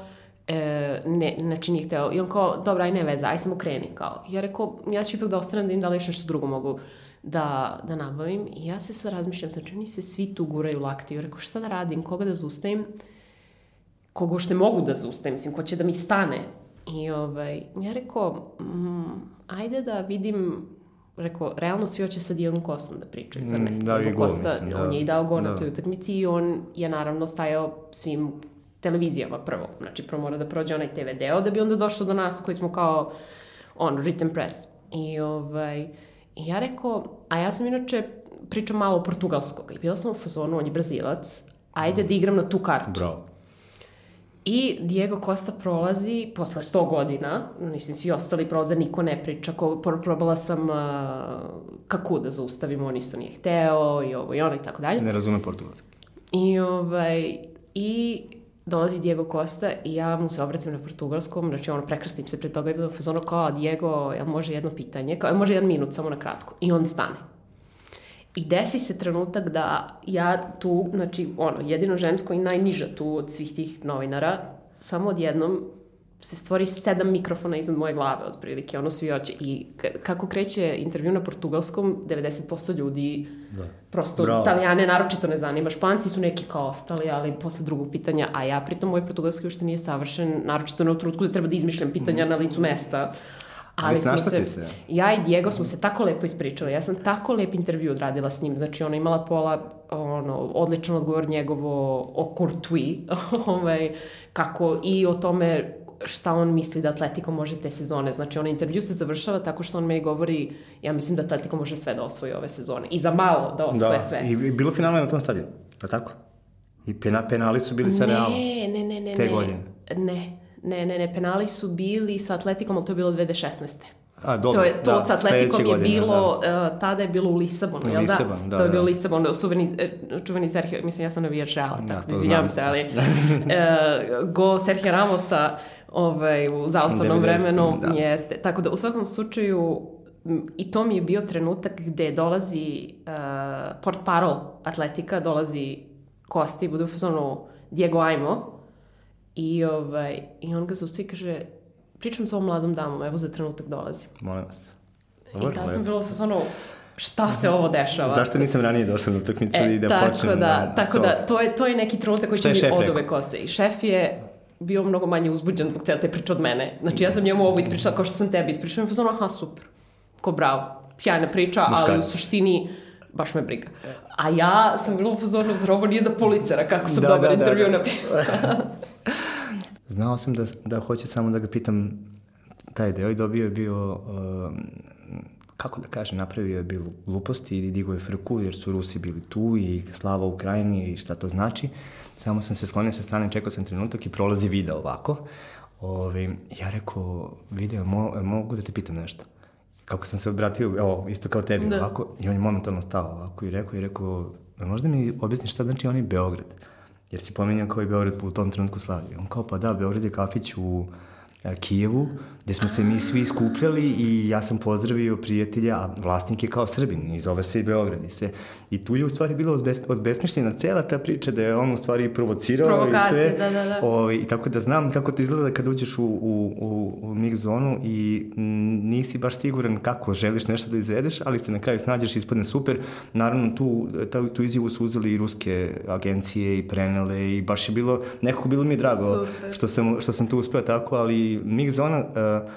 e, ne, znači nije hteo. I on kao, dobra, aj ne veze, aj samo kreni, kao. Ja rekao, ja ću ipak da ostanem da im da li još nešto drugo mogu da, da nabavim. I ja se sad razmišljam, znači oni se svi tu guraju lakti. Ja rekao, šta da radim, koga da zustavim? Koga što mogu da zustavim, mislim, ko će da mi stane? I ovaj, ja rekao, mm, ajde da vidim rekao, realno svi hoće sa Diogom Kostom da pričaju, zar ne? Mm, da, i gol, Costa, mislim, da. On je i dao gol Da. na toj utakmici i on je naravno stajao svim televizijama prvo. Znači, prvo mora da prođe onaj TV deo da bi onda došao do nas koji smo kao on, written press. I, ovaj, i ja rekao, a ja sam inače pričam malo portugalskog i bila sam u fazonu, on je brazilac, ajde da igram na tu kartu. Bravo. I Diego Costa prolazi posle 100 godina, mislim svi ostali prolaze, niko ne priča, ko, pro- probala sam uh, kako da zaustavim, on isto nije hteo i ovo i ono i tako dalje. Ne razume portugalski. I, ovaj, I dolazi Diego Costa i ja mu se obratim na portugalskom, znači ono, prekrstim se pred toga i bilo u fazonu kao, Diego, jel može jedno pitanje? Kao, "Jel može jedan minut, samo na kratko. I on stane. I desi se trenutak da ja tu, znači, ono, jedino žensko i najniža tu od svih tih novinara, samo odjednom se stvori sedam mikrofona iznad moje glave, otprilike, ono svi hoće. I kako kreće intervju na portugalskom, 90% ljudi Da. prosto Bravo. Italijane naročito ne zanima. Španci su neki kao ostali, ali posle drugog pitanja, a ja pritom moj portugalski uopšte nije savršen, naročito u trutku da treba da izmišljam pitanja na licu mesta. Ali smo snašla si se. Ja i Diego smo se tako lepo ispričali. Ja sam tako lep intervju odradila s njim. Znači, ona imala pola, ono, odličan odgovor njegovo o Courtois, ovaj, kako i o tome šta on misli da Atletico može te sezone. Znači, onaj intervju se završava tako što on meni govori, ja mislim da Atletico može sve da osvoji ove sezone. I za malo da osvoje Da, sve. i, i bilo finalno je na tom stadionu, je tako? I pena, penali su bili sa Realom. Ne, ne, ne, ne. Te ne. godine. Ne, ne, ne, ne, penali su bili sa Atletikom, ali to je bilo 2016. A, dobro, to je, to da, sa Atletikom je godine, bilo, uh, tada je bilo u Lisabonu, U jel da? Lisabon, da, To je da. bilo Lisabon, čuveni, eh, čuveni Sergio, mislim, ja sam navijač Reala, Da, tako da izvinjavam se, ali uh, go Sergio Ramosa ovaj, u zaostavnom 90-im, vremenu da. jeste. Tako da, u svakom slučaju, i to mi je bio trenutak gde dolazi uh, port parol Atletika, dolazi Kosti, bude u fazonu Diego Ajmo, i, ovaj, i on ga zaustavi i kaže, pričam sa ovom mladom damom, evo za trenutak dolazi. Molim vas. I tada sam bila u fazonu, šta se ovo dešava? Zašto nisam ranije došla na utakmicu E, i da tako počnem da, tako so- da, to je, to je neki trenutak koji će mi od uvek ostaje. I šef je bio mnogo manje uzbuđen zbog cijela te priče od mene. Znači, ja sam njemu ovo ispričala kao što sam tebi ispričala. I fazonu, aha, super. Ko bravo. Sjajna priča, ali u Muškarac. suštini baš me briga. A ja sam bila u fazonu, zar ovo nije za policera, kako sam Da, dobar da, da, intervju da. napisala. Znao sam da, da hoću samo da ga pitam taj deo i dobio je bio, um, kako da kažem, napravio je bilo gluposti i digo je frku jer su Rusi bili tu i slava Ukrajini i šta to znači. Samo sam se sklonio sa strane, čekao sam trenutak i prolazi video ovako. Ove, ja rekao, video, mo, mogu da te pitam nešto? Kako sam se obratio, evo, isto kao tebi, Da. ovako, i on je momentalno stao ovako i rekao, i rekao, "E, možda mi objasniš šta znači onaj Beograd? Jer si pominjao kao i Beograd u tom trenutku slavi. On kao, pa da, Beograd je kafić u Kijevu, gde smo se mi svi skupljali i ja sam pozdravio prijatelja, a vlasnik je kao Srbin i zove se i Beograd i sve. I tu je u stvari bila odbes, odbesmišljena cela ta priča da je on u stvari provocirao i sve. da, da, da. Ovaj, I tako da znam kako to izgleda kad uđeš u, u, u, u mix zonu i nisi baš siguran kako želiš nešto da izvedeš, ali se na kraju snađeš i ispadne super. Naravno, tu, ta, tu izjavu su uzeli i ruske agencije i prenele i baš je bilo, nekako bilo mi je drago Super. što sam, što sam to uspeo tako, ali mix zona uh,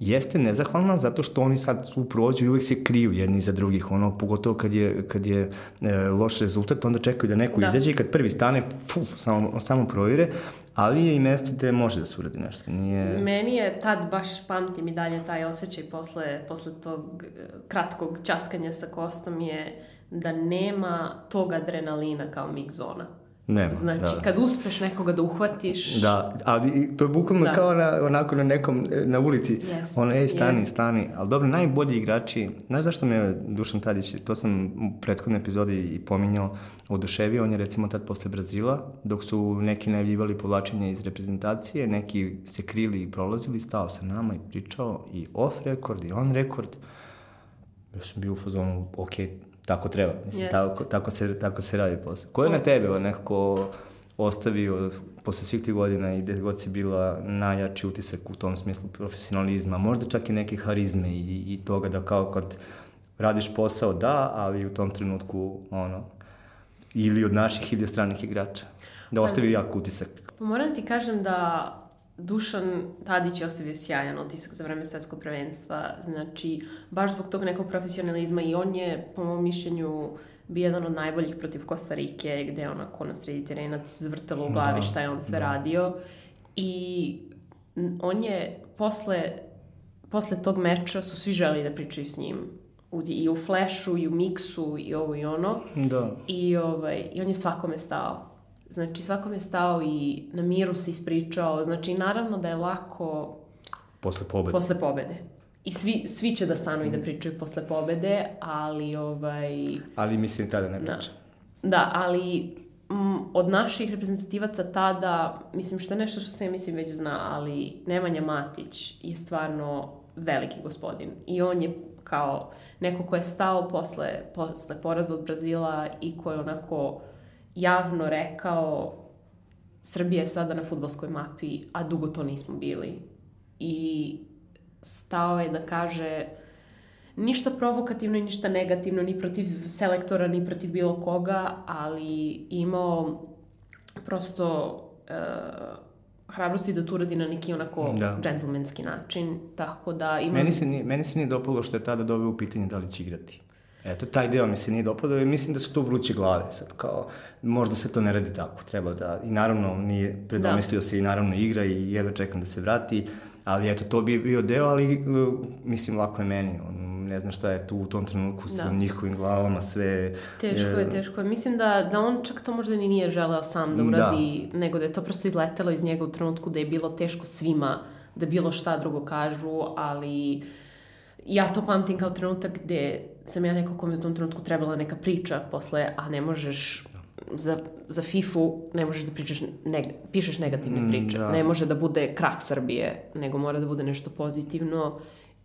jeste nezahvalna zato što oni sad tu prođu i uvek se kriju jedni za drugih, ono, pogotovo kad je, kad je e, loš rezultat, onda čekaju da neko Da. izađe i kad prvi stane, fuf, samo, samo provire, ali je i mesto gde može da se uradi nešto, nije... Meni je tad baš pamtim i dalje taj osjećaj posle, posle tog eh, kratkog časkanja sa kostom je da nema tog adrenalina kao mix zona. Nema, Znači, da. kad uspeš nekoga da uhvatiš, Da, ali to je bukvalno Da. kao na, onako na nekom, na ulici. Jeste, ono, ej, stani, jeste. stani. Ali dobro, najbolji igrači, znaš zašto me Dušan Tadić, to sam u prethodnoj epizodi i pominjao, oduševio, on je recimo tad posle Brazila, dok su neki najavljivali povlačenje iz reprezentacije, neki se krili i prolazili, stao sa nama i pričao i off rekord i on rekord. Ja sam bio u fazonu, ok, tako treba. Mislim, Jest. tako, tako, se, tako se radi posao. Ko je na tebe, nekako, ostavio posle svih tih godina i gde god si bila najjači utisak u tom smislu profesionalizma, možda čak i neke harizme i, i toga da kao kad radiš posao da, ali u tom trenutku ono, ili od naših ili od stranih igrača. Da ostavi jak utisak. Pa moram da ti kažem da Dušan Tadić je ostavio sjajan otisak za vreme svetskog prvenstva. Znači, baš zbog tog nekog profesionalizma i on je, po mom mišljenju, bio jedan od najboljih protiv Kostarike, gde onako na sredi terena ti se zvrtalo u glavi da, šta je on sve da. radio. I on je posle, posle tog meča su svi želi da pričaju s njim. U, I u flashu, i u miksu, i ovo i ono. Da. I, ovaj, I on je svakome stao. Znači, svakome je stao i na miru se ispričao. Znači, naravno da je lako... Posle pobede. Posle pobede. I svi, svi će da stanu i da pričaju posle pobede, ali ovaj... Ali mislim tada ne priča. Da, da ali m, od naših reprezentativaca tada, mislim što je nešto što se ja mislim već zna, ali Nemanja Matić je stvarno veliki gospodin. I on je kao neko ko je stao posle, posle poraza od Brazila i ko je onako javno rekao Srbija je sada na futbolskoj mapi, a dugo to nismo bili. I stao je da kaže ništa provokativno i ništa negativno, ni protiv selektora, ni protiv bilo koga, ali imao prosto uh, hrabrosti da to uradi na neki onako da. džentlmenski način, tako da ima... Meni se, nije, meni se nije dopalo što je tada doveo u pitanje da li će igrati. Eto, taj deo mi se nije dopadao i mislim da su to vruće glave sad, kao, možda se to ne radi tako, treba da, i naravno nije predomislio da. se i naravno igra i jedva čekam da se vrati, ali eto, to bi bio deo, ali uh, mislim, lako je meni, on, ne znam šta je tu u tom trenutku sa da. njihovim glavama, sve... Teško je, teško je. Mislim da, da on čak to možda ni nije želeo sam da, da. uradi, da. nego da je to prosto izletelo iz njega u trenutku da je bilo teško svima da bilo šta drugo kažu, ali ja to pamtim kao trenutak gde sam ja neko kome u tom trenutku trebala neka priča posle, a ne možeš za, za FIFA ne možeš da pričaš, neg, pišeš negativne mm, priče. Mm, da. Ne može da bude krah Srbije, nego mora da bude nešto pozitivno.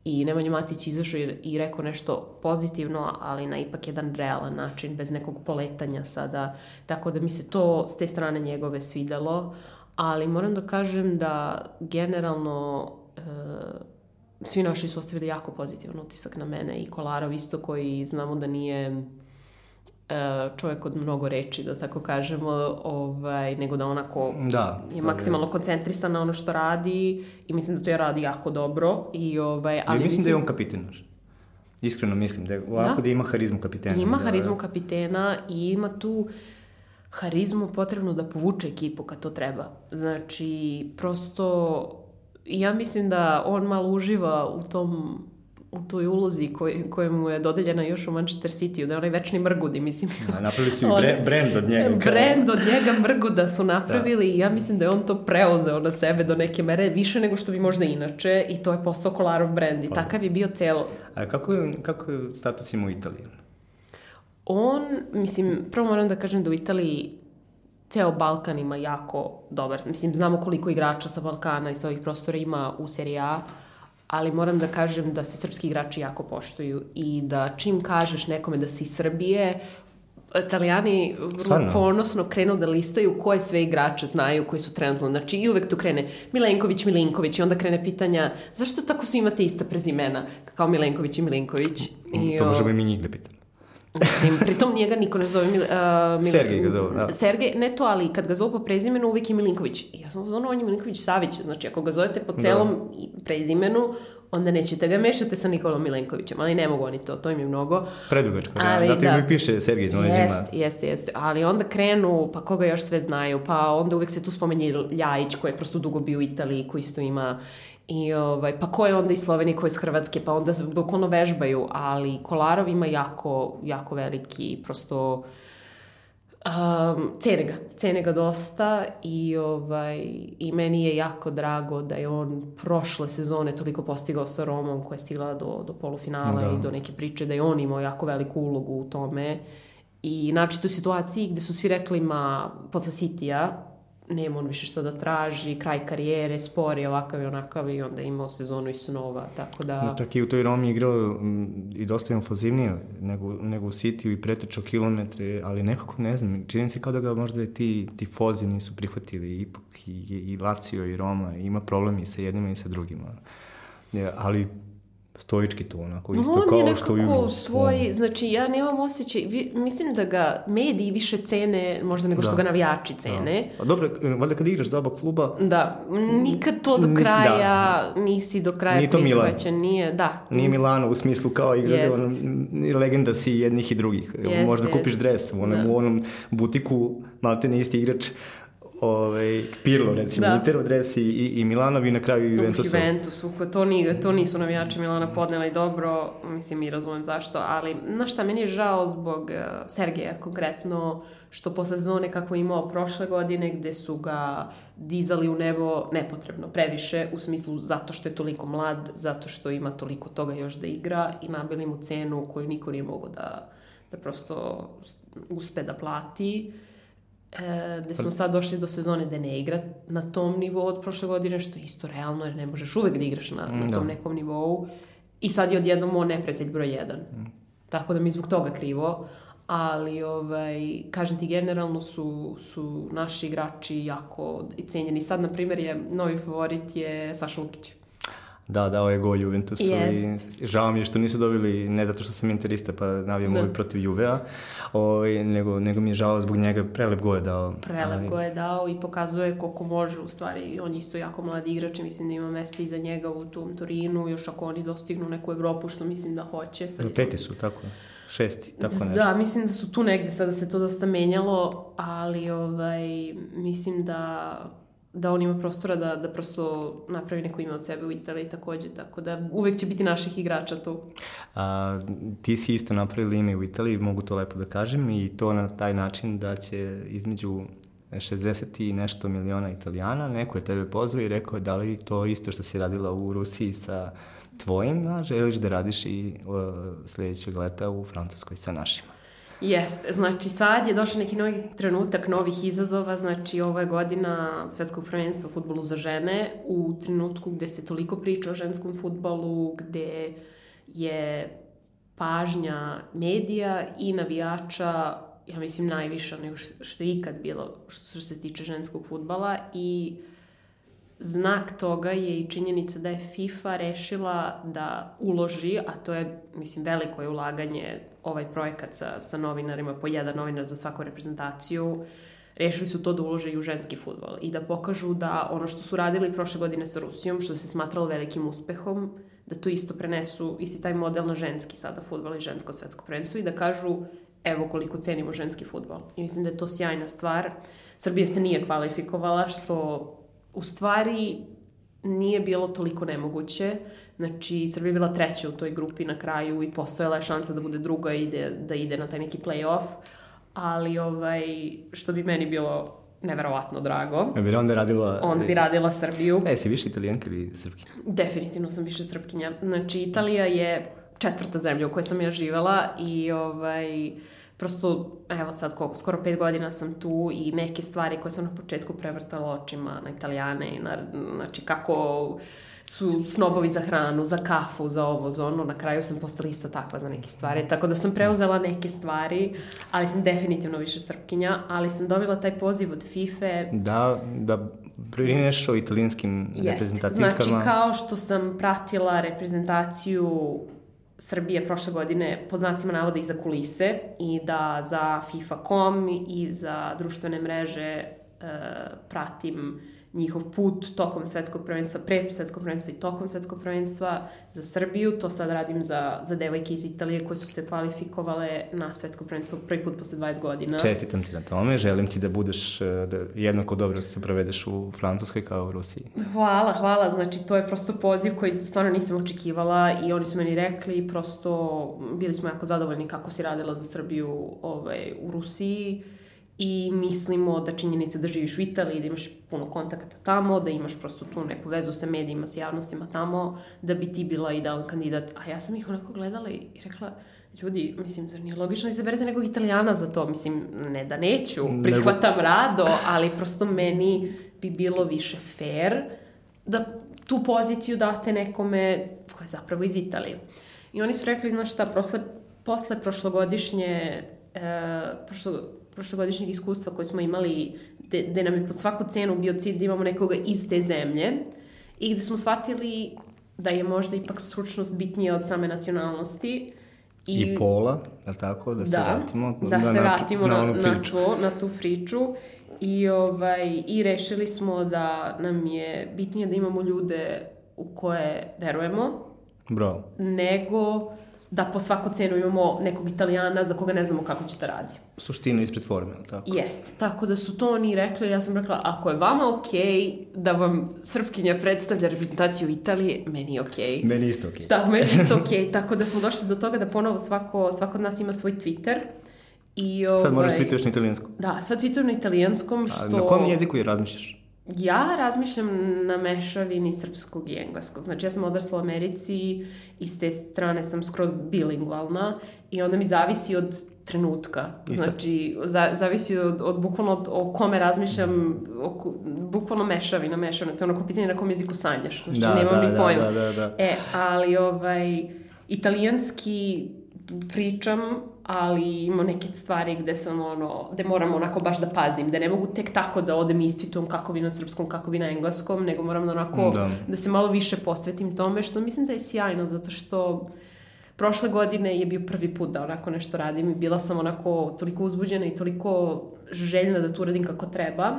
I Nemanja Matić izašao i, i rekao nešto pozitivno, ali na ipak jedan realan način, bez nekog poletanja sada. Tako da mi se to s te strane njegove svidelo. Ali moram da kažem da generalno e, svi naši su ostavili jako pozitivan utisak na mene i Kolarov isto koji znamo da nije e, čovjek od mnogo reči, da tako kažemo, ovaj, nego da onako da, je da, maksimalno koncentrisan na ono što radi i mislim da to je radi jako dobro. I, ovaj, ali ja, mislim, mislim da je on kapiten naš. Iskreno mislim da je ovako da, da ima harizmu kapitena. Ima da, harizmu da. kapitena i ima tu harizmu potrebnu da povuče ekipu kad to treba. Znači, prosto ja mislim da on malo uživa u tom u toj ulozi koj, koja mu je dodeljena još u Manchester City, da je onaj večni mrgudi, mislim. Da, napravili su i bre, brend od njega. Brend od njega mrguda su napravili da. i ja mislim da je on to preuzeo na sebe do neke mere, više nego što bi možda inače, i to je postao Kolarov brend i pa. takav je bio celo. A kako je, kako je status ima u Italiji? On, mislim, prvo moram da kažem da u Italiji ceo Balkan ima jako dobar, mislim, znamo koliko igrača sa Balkana i sa ovih prostora ima u Serie A, ali moram da kažem da se srpski igrači jako poštuju i da čim kažeš nekome da si Srbije, Italijani vrlo ponosno krenu da listaju koje sve igrače znaju koji su trenutno. Znači i uvek tu krene Milenković, Milinković i onda krene pitanja zašto tako svi imate ista prezimena kao Milenković i Milinković. I, to možemo i mi njih da pitamo. Mislim, pritom njega niko ne zove Mil, uh, Mil, Sergej ga zove, da. Sergej, ne to, ali kad ga zove po prezimenu, uvijek je Milinković. I ja sam ono, on je Milinković Savić. Znači, ako ga zovete po celom da. prezimenu, onda nećete ga mešate sa Nikolom Milenkovićem, ali ne mogu oni to, to im je mnogo. Predugačko, ali, zato da, mi piše Sergej na leđima. Jeste, jeste, jeste, ali onda krenu, pa koga još sve znaju, pa onda uvek se tu spomenje Ljajić, koji je prosto dugo bio u Italiji, koji isto ima I ovaj, pa ko je onda iz Slovenije, ko je iz Hrvatske, pa onda bukvalno vežbaju, ali Kolarov ima jako, jako veliki, prosto, um, cene ga, cene ga dosta i, ovaj, i meni je jako drago da je on prošle sezone toliko postigao sa Romom koja je stigla do, do polufinala da. i do neke priče da je on imao jako veliku ulogu u tome i znači u situaciji gde su svi rekli ma posle City-a nema on više šta da traži, kraj karijere, spor je ovakav i onakav i onda je imao sezonu i snova, tako da... Čak i u toj Romi igrao i dosta infanzivnije nego, nego u City i pretečao kilometre, ali nekako ne znam, čini se kao da ga možda i ti, ti fozi nisu prihvatili, ipak i, i Lazio i Roma, ima problemi sa jednima i sa drugima. Ali stoički tu, onako, isto on kao što i... Svoj, znači ja nemam osjećaj, vi, mislim da ga mediji više cene možda nego što da. ga navijači da. cene. Da. A dobro, valjda kad igraš za oba kluba... Da, nikad to do kraja, da. nisi do kraja nije to prihvaćen, nije, da. Nije Milano u smislu kao igra, yes. ono, legenda si jednih i drugih. Yes, Možda yes. kupiš dres u onom, da. u onom butiku, malo te ne isti igrač, ovaj, Pirlo, recimo, da. Inter adresi i, i Milanovi na kraju Juventusu. Juventusu, to, ni, to nisu navijači Milana podneli dobro, mislim i razumem zašto, ali na šta, meni je žao zbog uh, Sergeja konkretno, što posle sezone kako je imao prošle godine, gde su ga dizali u nebo nepotrebno, previše, u smislu zato što je toliko mlad, zato što ima toliko toga još da igra i nabili mu cenu koju niko nije mogo da, da prosto uspe da plati. Uh, e, gde smo sad došli do sezone da ne igra na tom nivou od prošle godine, što je isto realno, jer ne možeš uvek da igraš na, na tom da. nekom nivou. I sad je odjednom on neprijatelj broj jedan. Mm. Tako da mi zbog toga krivo. Ali, ovaj, kažem ti, generalno su, su naši igrači jako cenjeni. Sad, na primjer, je novi favorit je Saša Lukić. Da, dao je gol Juventusu yes. i žao mi je što nisu dobili, ne zato što sam interista pa navijam da. uvijek protiv Juvea, ovaj, nego, nego mi je žao zbog njega, prelep go je dao. Prelep ali... go je dao i pokazuje koliko može, u stvari, on je isto jako mladi igrač, mislim da ima mesta iza njega u tom Torinu, još ako oni dostignu neku Evropu, što mislim da hoće. Sad peti su, tako šesti, tako nešto. Da, mislim da su tu negde, sada se to dosta menjalo, ali ovaj, mislim da da on ima prostora da, da prosto napravi neko ime od sebe u Italiji takođe, tako da uvek će biti naših igrača tu. A, ti si isto napravili ime u Italiji, mogu to lepo da kažem, i to na taj način da će između 60 i nešto miliona italijana, neko je tebe pozvao i rekao da li to isto što si radila u Rusiji sa tvojim, a želiš da radiš i uh, sledećeg leta u Francuskoj sa našima. Jeste, znači sad je došao neki novi trenutak novih izazova, znači ovo je godina svetskog prvenstva u futbolu za žene, u trenutku gde se toliko priča o ženskom futbolu, gde je pažnja medija i navijača, ja mislim, najviša nego što je ikad bilo što se tiče ženskog futbala i znak toga je i činjenica da je FIFA rešila da uloži, a to je, mislim, veliko je ulaganje ovaj projekat sa, sa novinarima, po jedan novinar za svaku reprezentaciju, rešili su to da ulože i u ženski futbol i da pokažu da ono što su radili prošle godine sa Rusijom, što se smatralo velikim uspehom, da to isto prenesu, isti taj model na ženski sada futbol i žensko svetsko prvenstvo i da kažu evo koliko cenimo ženski futbol. I mislim da je to sjajna stvar. Srbija se nije kvalifikovala, što u stvari nije bilo toliko nemoguće. Znači, Srbija je bila treća u toj grupi na kraju i postojala je šansa da bude druga i ide, da ide na taj neki play-off. Ali, ovaj, što bi meni bilo neverovatno drago. E bi onda radila... Onda bi radila Srbiju. E, si više italijanka ili srpkinja? Definitivno sam više srpkinja. Znači, Italija je četvrta zemlja u kojoj sam ja živela i ovaj, prosto, evo sad koliko, skoro pet godina sam tu i neke stvari koje sam na početku prevrtala očima na italijane i na, znači kako su snobovi za hranu, za kafu, za ovo, za ono, na kraju sam postala ista takva za neke stvari, tako da sam preuzela neke stvari, ali sam definitivno više srpkinja, ali sam dobila taj poziv od FIFA. Da, da brineš o italijanskim reprezentativkama. Znači, kao što sam pratila reprezentaciju Srbije prošle godine pod znacima navoda iza kulise i da za FIFA.com i za društvene mreže e, pratim njihov put tokom svetskog prvenstva, pre svetskog prvenstva i tokom svetskog prvenstva za Srbiju. To sad radim za, za devojke iz Italije koje su se kvalifikovale na svetsko prvenstvo prvi put posle 20 godina. Čestitam ti na tome, želim ti da budeš e, da jednako dobro se provedeš u Francuskoj kao u Rusiji. Hvala, hvala. Znači, to je prosto poziv koji stvarno nisam očekivala i oni su meni rekli, prosto bili smo jako zadovoljni kako si radila za Srbiju ovaj, u Rusiji i mislimo da činjenica da živiš u Italiji, da imaš puno kontakata tamo, da imaš prosto tu neku vezu sa medijima, sa javnostima tamo, da bi ti bila idealan kandidat. A ja sam ih onako gledala i rekla, ljudi, mislim, zar nije logično izaberete nekog italijana za to? Mislim, ne da neću, prihvatam Nego... rado, ali prosto meni bi bilo više fair da tu poziciju date nekome ko je zapravo iz Italije. I oni su rekli, znaš šta, posle, posle prošlogodišnje, e, prošlo, prošlogodišnjeg iskustva koje smo imali, gde nam je po svaku cenu bio cilj da imamo nekoga iz te zemlje i gde smo shvatili da je možda ipak stručnost bitnija od same nacionalnosti. I, I pola, je li tako? Da se da, vratimo, da na, se vratimo na, na, na, to, na tu priču. I, ovaj, I rešili smo da nam je bitnije da imamo ljude u koje verujemo. Bravo. Nego da po svaku cenu imamo nekog italijana za koga ne znamo kako će da radi. Suština ispred forme, ali tako? Jeste. Tako da su to oni rekli, ja sam rekla, ako je vama okej okay da vam Srpkinja predstavlja reprezentaciju Italije, meni je okej. Okay. Meni isto okej. Okay. Da, meni isto okej. Okay. Tako da smo došli do toga da ponovo svako, svako od nas ima svoj Twitter. I, ovaj, sad možeš ovaj, tweetuješ na italijanskom. Da, sad tweetujem na italijanskom, što... A na kom jeziku je razmišljaš? Ja razmišljam na mešavini srpskog i engleskog. Znači, ja sam odrasla u Americi i s te strane sam skroz bilingvalna i onda mi zavisi od trenutka. Znači, za, zavisi od, od bukvalno od, o kome razmišljam, o, bukvalno mešavina, mešavina. To je onako pitanje na kom jeziku sanjaš. Znači, da, nemam da, ni pojma. Da, da, da. E, ali ovaj, italijanski pričam ali ima neke stvari gde sam ono, gde moram onako baš da pazim, da ne mogu tek tako da odem i kako bi na srpskom, kako bi na engleskom, nego moram da onako, da. da se malo više posvetim tome, što mislim da je sjajno, zato što prošle godine je bio prvi put da onako nešto radim i bila sam onako toliko uzbuđena i toliko željna da to radim kako treba.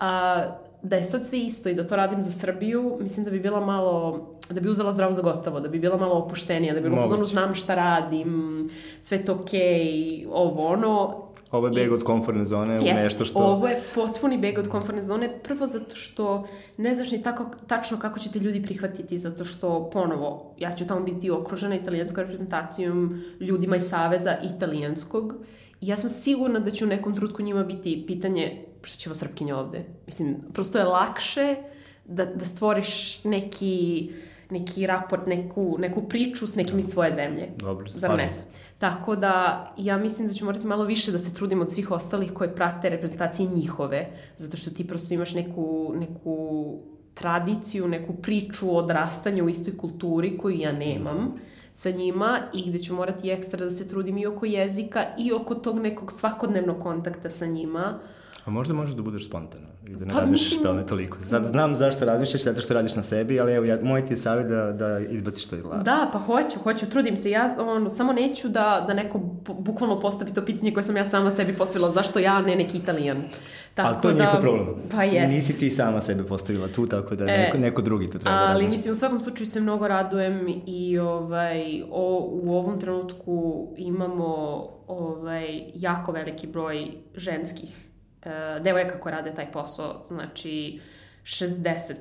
A da je sad sve isto i da to radim za Srbiju, mislim da bi bila malo, da bi uzela zdravo za gotovo, da bi bila malo opuštenija, da bi bilo pozorno znam šta radim, sve to okej, okay, ovo ono. Ovo je beg od komfortne zone u nešto što... ovo je potpuni beg od komfortne zone, prvo zato što ne znaš ni tako, tačno kako će te ljudi prihvatiti, zato što, ponovo, ja ću tamo biti okružena italijanskom reprezentacijom, ljudima iz Saveza italijanskog, ja sam sigurna da će u nekom trutku njima biti pitanje što će ova Srpkinja ovde? Mislim, prosto je lakše da, da stvoriš neki, neki raport, neku, neku priču s nekim iz svoje zemlje. Dobro, Zar ne? Se. Tako da, ja mislim da ću morati malo više da se trudim od svih ostalih koje prate reprezentacije njihove, zato što ti prosto imaš neku, neku tradiciju, neku priču odrastanja u istoj kulturi koju ja nemam sa njima i gde ću morati ekstra da se trudim i oko jezika i oko tog nekog svakodnevnog kontakta sa njima, A možda možeš da budeš spontano i da ne pa, razmišljaš mislim... tome toliko. Sad znam zašto razmišljaš, zato što radiš na sebi, ali evo, ja, moj ti je savjet da, da izbaciš to iz glave. Da, pa hoću, hoću, trudim se. Ja ono, samo neću da, da neko bukvalno postavi to pitanje koje sam ja sama sebi postavila, zašto ja, ne neki italijan. Tako ali to je da, njihov problem. Pa jest. Nisi ti sama sebe postavila tu, tako da e, neko, neko drugi to treba ali, da radiš. Ali mislim, u svakom slučaju se mnogo radujem i ovaj, o, u ovom trenutku imamo ovaj, jako veliki broj ženskih uh, devojaka koje rade taj posao, znači 60%,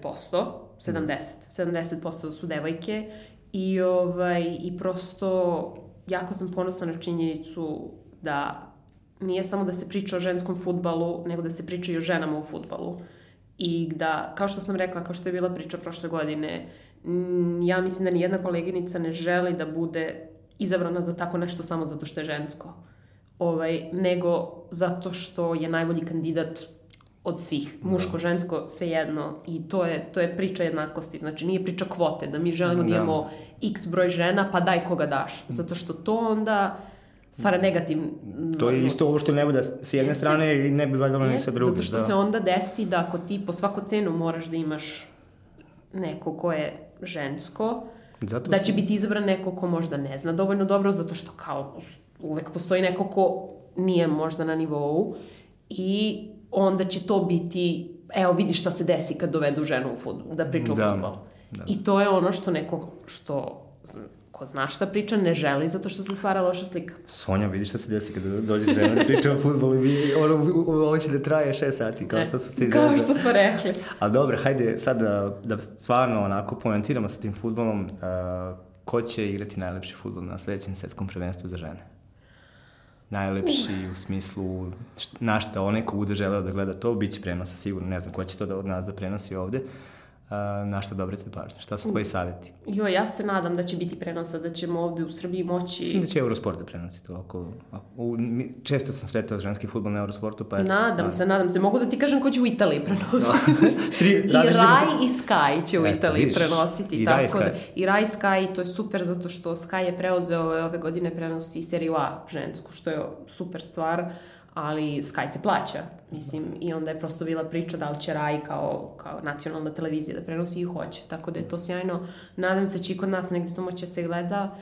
70, 70% su devojke i, ovaj, i prosto jako sam ponosna na činjenicu da nije samo da se priča o ženskom futbalu, nego da se priča i o ženama u futbalu. I da, kao što sam rekla, kao što je bila priča prošle godine, ja mislim da nijedna koleginica ne želi da bude izabrana za tako nešto samo zato što je žensko ovaj, nego zato što je najbolji kandidat od svih, da. muško, žensko, svejedno i to je, to je priča jednakosti, znači nije priča kvote, da mi želimo da, da imamo x broj žena, pa daj koga daš, zato što to onda stvara negativ... To je isto ovo što ne bude s jedne jeste, strane i ne bi valjalo ni sa druge. Zato što da. se onda desi da ako ti po svako cenu moraš da imaš neko ko je žensko, zato da će si... biti izabran neko ko možda ne zna dovoljno dobro, zato što kao uvek postoji neko ko nije možda na nivou i onda će to biti, evo vidi šta se desi kad dovedu ženu u futbol, da priča da, o futbolu. Da. I to je ono što neko, što ko zna šta priča, ne želi zato što se stvara loša slika. Sonja, vidi šta se desi kada dođe žena da priča o futbolu i ono, ovo će da traje šest sati, kao što su se Kao što smo rekli. A dobro, hajde sad da, da stvarno onako poentiramo sa tim futbolom, uh, ko će igrati najlepši futbol na sledećem svetskom prvenstvu za žene? Najlepši u smislu na šta onaj ko bude želeo da gleda to, bit će prenosa sigurno, ne znam ko će to da od nas da prenosi ovde, na šta da obrate pažnje? Šta su tvoji savjeti? Jo, ja se nadam da će biti prenosa, da ćemo ovde u Srbiji moći... Mislim da će Eurosport da prenosi to. Ako, u, često sam sretao ženski futbol na Eurosportu, pa eto. Nadam a, se, nadam se. Mogu da ti kažem ko će u Italiji prenositi. Stri, I Rai i Sky će u Eto, Italiji vidiš. prenositi. I tako Rai i Sky. Da, I Rai i Sky, to je super zato što Sky je preuzeo ove godine prenosi seriju A žensku, što je super stvar, ali Sky se plaća, mislim, i onda je prosto bila priča da li će Rai kao, kao nacionalna televizija da prenosi i hoće, tako da je to sjajno. Nadam se će i kod nas negde to moće se gleda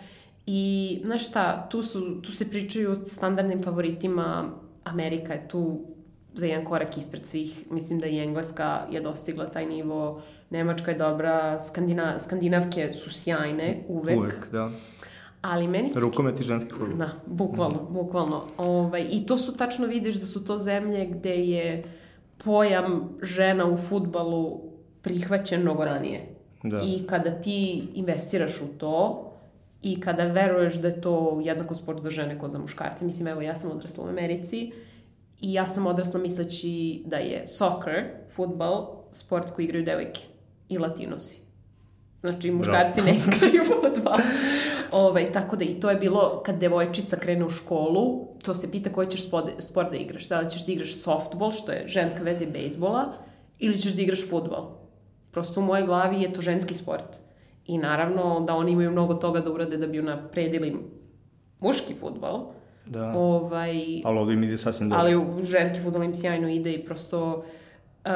i, znaš šta, tu, su, tu se pričaju o standardnim favoritima, Amerika je tu za jedan korak ispred svih. Mislim da i Engleska je dostigla taj nivo, Nemačka je dobra, Skandina, Skandinavke su sjajne uvek. Uvek, da. Ali meni se... Rukomet i ženski futbol. Da, bukvalno, bukvalno. Ovaj, I to su tačno vidiš da su to zemlje gde je pojam žena u futbalu prihvaćen mnogo ranije. Da. I kada ti investiraš u to i kada veruješ da je to jednako sport za žene kao za muškarce, mislim, evo, ja sam odrasla u Americi i ja sam odrasla misleći da je soccer, futbal, sport koji igraju devojke i latinosi. Znači, muškarci ne igraju futbal. Ovaj, tako da i to je bilo kad devojčica krene u školu, to se pita koji ćeš sport, sport da igraš. Da li ćeš da igraš softball, što je ženska verzija bejsbola, ili ćeš da igraš futbal. Prosto u mojoj glavi je to ženski sport. I naravno da oni imaju mnogo toga da urade da bi unapredili muški futbal. Da. Ovaj, Ali ovdje im ide sasvim dobro. ali u ženski futbol im sjajno ide i prosto uh,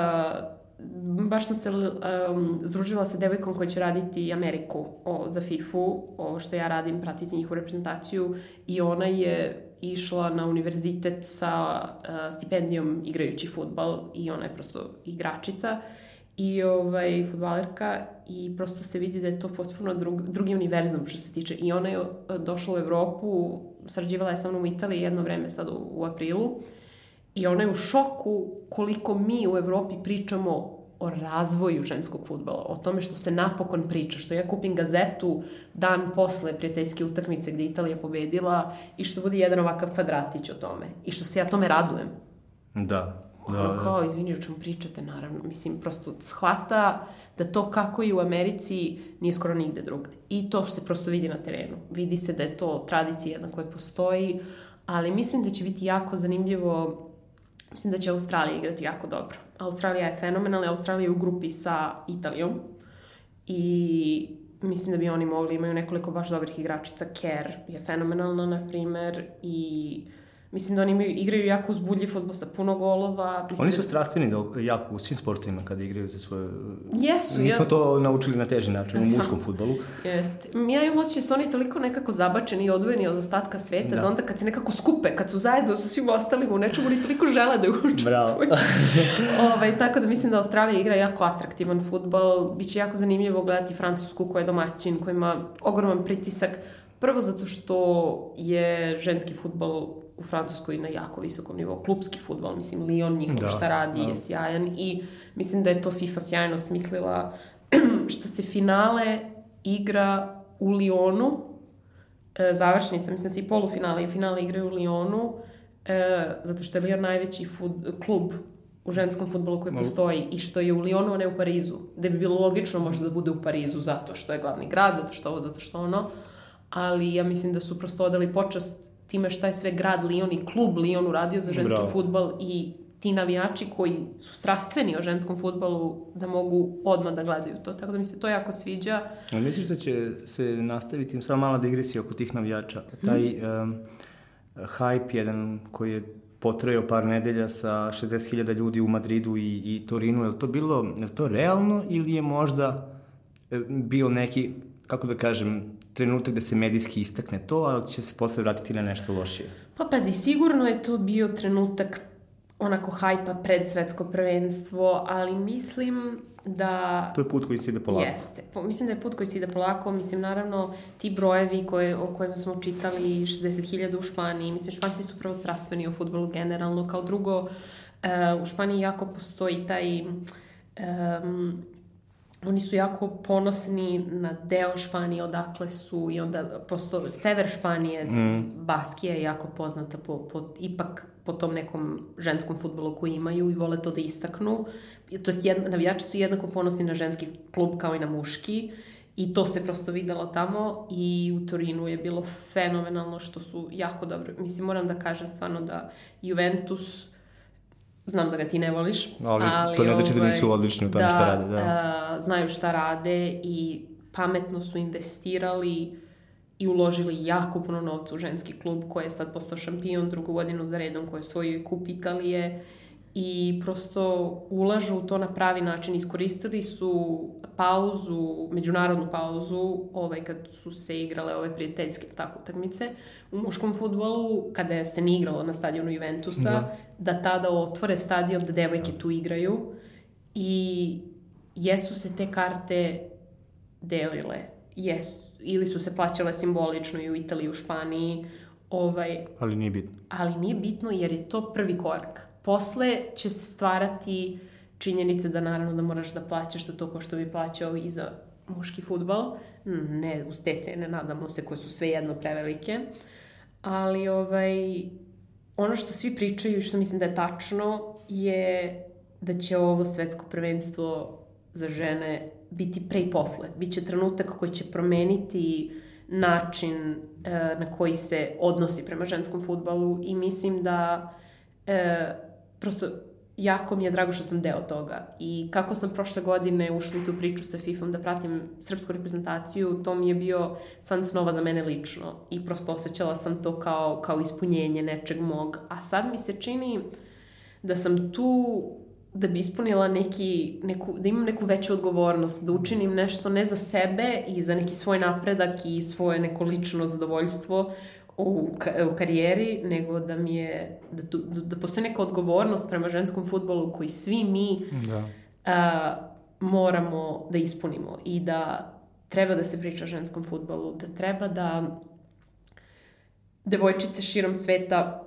baš sam se um, združila sa devojkom koja će raditi Ameriku o, za FIFA-u, o što ja radim, pratiti njihovu reprezentaciju i ona je išla na univerzitet sa uh, stipendijom igrajući futbal i ona je prosto igračica i ovaj, futbalerka i prosto se vidi da je to potpuno drug, drugi univerzum što se tiče. I ona je uh, došla u Evropu, sarađivala je sa mnom u Italiji jedno vreme sad u, u aprilu i ona je u šoku koliko mi u Evropi pričamo o razvoju ženskog futbala, o tome što se napokon priča, što ja kupim gazetu dan posle prijateljske utakmice gde Italija pobedila i što bude jedan ovakav kvadratić o tome i što se ja tome radujem. Da. Da, Ono da. kao, izvini, o čemu pričate, naravno. Mislim, prosto shvata da to kako je u Americi nije skoro nigde drugde. I to se prosto vidi na terenu. Vidi se da je to tradicija jedna koja postoji, ali mislim da će biti jako zanimljivo Mislim da će Australija igrati jako dobro. Australija je fenomenalna, Australija je u grupi sa Italijom i mislim da bi oni mogli, imaju nekoliko baš dobrih igračica, Kerr je fenomenalna, na primer, i mislim da oni imaju, igraju jako uzbudljiv futbol sa puno golova. Mislim Oni da- su strastveni do, jako u svim sportovima kada igraju za svoje... Jesu, Mi ja. smo to naučili na teži način u muškom futbolu. Jeste. Ja imam osjećaj da su oni toliko nekako zabačeni i odvojeni od ostatka sveta, da. Da. onda kad se nekako skupe, kad su zajedno sa svim ostalima u nečemu, oni toliko žele da učestvuju. Bravo. ovaj, tako da mislim da Australija igra jako atraktivan futbal. Biće jako zanimljivo gledati Francusku koja je domaćin, koja ima ogroman pritisak. Prvo zato što je ženski futbal u Francuskoj na jako visokom nivou. Klubski futbal, mislim, Lyon njihov Da, šta radi da. je sjajan i mislim da je to FIFA sjajno smislila što se finale igra u Lyonu, e, završnica, mislim se i polufinale i finale igraju u Lyonu, e, zato što je Lyon najveći fut, klub u ženskom futbolu koji postoji i što je u Lyonu, a ne u Parizu. Da bi bilo logično možda da bude u Parizu zato što je glavni grad, zato što ovo, zato što ono. Ali ja mislim da su prosto odali počast time šta je sve grad Lyon i klub Lyon uradio za ženski Bravo. futbal i ti navijači koji su strastveni o ženskom futbalu da mogu odmah da gledaju to. Tako da mi se to jako sviđa. A misliš da će se nastaviti, samo mala digresija oko tih navijača, taj um, hype jedan koji je potrajao par nedelja sa 60.000 ljudi u Madridu i, i Torinu, je li to bilo, je li to realno ili je možda bio neki, kako da kažem, trenutak da se medijski istakne to, ali će se posle vratiti na nešto lošije? Pa pazi, sigurno je to bio trenutak onako hajpa pred svetsko prvenstvo, ali mislim da... To je put koji se ide polako. Jeste. Mislim da je put koji se ide polako. Mislim, naravno, ti brojevi koje, o kojima smo čitali, 60.000 u Španiji, mislim, Španci su prvo strastveni u futbolu generalno. Kao drugo, uh, u Španiji jako postoji taj um, oni su jako ponosni na deo Španije odakle su i onda posto sever Španije, mm. Baskija je jako poznata po, po, ipak po tom nekom ženskom futbolu koji imaju i vole to da istaknu. To jest, jedna, navijači su jednako ponosni na ženski klub kao i na muški i to se prosto videlo tamo i u Torinu je bilo fenomenalno što su jako dobro. Mislim, moram da kažem stvarno da Juventus znam da ga ti ne voliš. Ali, ali to ne znači da nisu ovaj, odlični u tome da, šta rade. Da, a, znaju šta rade i pametno su investirali i uložili jako puno novca u ženski klub koji je sad postao šampion drugu godinu za redom, koji je svoj kup Italije i prosto ulažu u to na pravi način. Iskoristili su pauzu, međunarodnu pauzu, ovaj, kad su se igrale ove prijateljske tako utakmice u muškom futbolu, kada se ne igralo na stadionu Juventusa, da. da tada otvore stadion, da devojke tu igraju i jesu se te karte delile. Jesu, ili su se plaćale simbolično i u Italiji i u Španiji. Ovaj, ali nije bitno. Ali nije bitno jer je to prvi korak Posle će se stvarati činjenice da naravno da moraš da plaćaš to to ko što bi plaćao i za muški futbal. Ne uz te cene, nadamo se, koje su sve jedno prevelike. Ali ovaj, ono što svi pričaju i što mislim da je tačno je da će ovo svetsko prvenstvo za žene biti pre i posle. Biće trenutak koji će promeniti način e, na koji se odnosi prema ženskom futbalu i mislim da e, prosto jako mi je drago što sam deo toga. I kako sam prošle godine ušla u tu priču sa FIFA-om da pratim srpsku reprezentaciju, to mi je bio san snova za mene lično. I prosto osjećala sam to kao, kao ispunjenje nečeg mog. A sad mi se čini da sam tu da bi ispunila neki, neku, da imam neku veću odgovornost, da učinim nešto ne za sebe i za neki svoj napredak i svoje neko lično zadovoljstvo, u, u karijeri, nego da mi je, da, da, da postoji neka odgovornost prema ženskom futbolu koji svi mi da. a, moramo da ispunimo i da treba da se priča o ženskom futbolu, da treba da devojčice širom sveta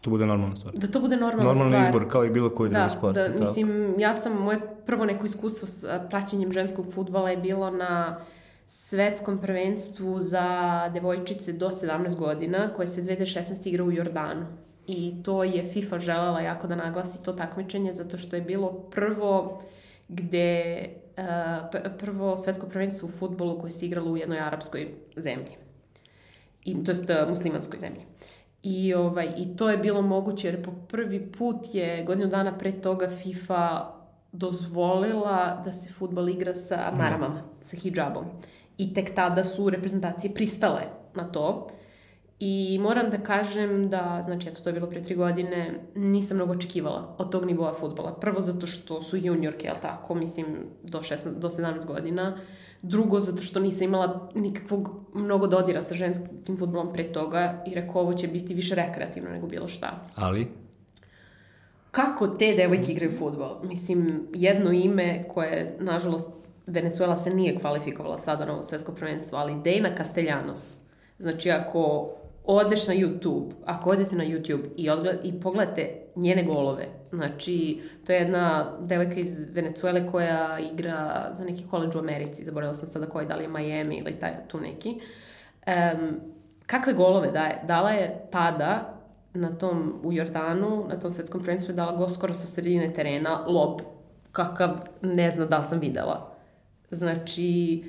to bude normalna stvar. Da to bude normalna Normalni stvar. izbor kao i bilo koji da, drugi sport. Da, mislim, ja sam, moje prvo neko iskustvo s praćenjem ženskog futbala je bilo na uh, svetskom prvenstvu za devojčice do 17 godina, koje se 2016 igra u Jordanu. I to je FIFA želela jako da naglasi to takmičenje, zato što je bilo prvo gde uh, prvo svetsko prvenstvo u futbolu koje se igralo u jednoj arapskoj zemlji. I, to jest uh, muslimanskoj zemlji. I, ovaj, I to je bilo moguće jer po prvi put je godinu dana pre toga FIFA dozvolila da se futbol igra sa maramama, sa hijabom. I tek tada su reprezentacije pristale na to. I moram da kažem da, znači, eto, to je bilo pre tri godine, nisam mnogo očekivala od tog nivoa futbola. Prvo zato što su juniorke, jel tako, mislim, do, 16, do 17 godina. Drugo, zato što nisam imala nikakvog mnogo dodira sa ženskim futbolom pre toga i rekao ovo će biti više rekreativno nego bilo šta. Ali? Kako te devojke igraju futbol? Mislim, jedno ime koje, nažalost, Venezuela se nije kvalifikovala sada na ovo svetsko prvenstvo, ali Dejna Castellanos, znači ako odeš na YouTube, ako odete na YouTube i, odgled, i pogledate njene golove, znači to je jedna devojka iz Venezuele koja igra za neki koleđ u Americi, zaboravila sam sada koji, da li je Miami ili taj, tu neki. Um, kakve golove daje? Dala je tada na tom, u Jordanu, na tom svetskom prvenstvu je dala go skoro sa sredine terena, lob, kakav ne znam da li sam videla. Znači,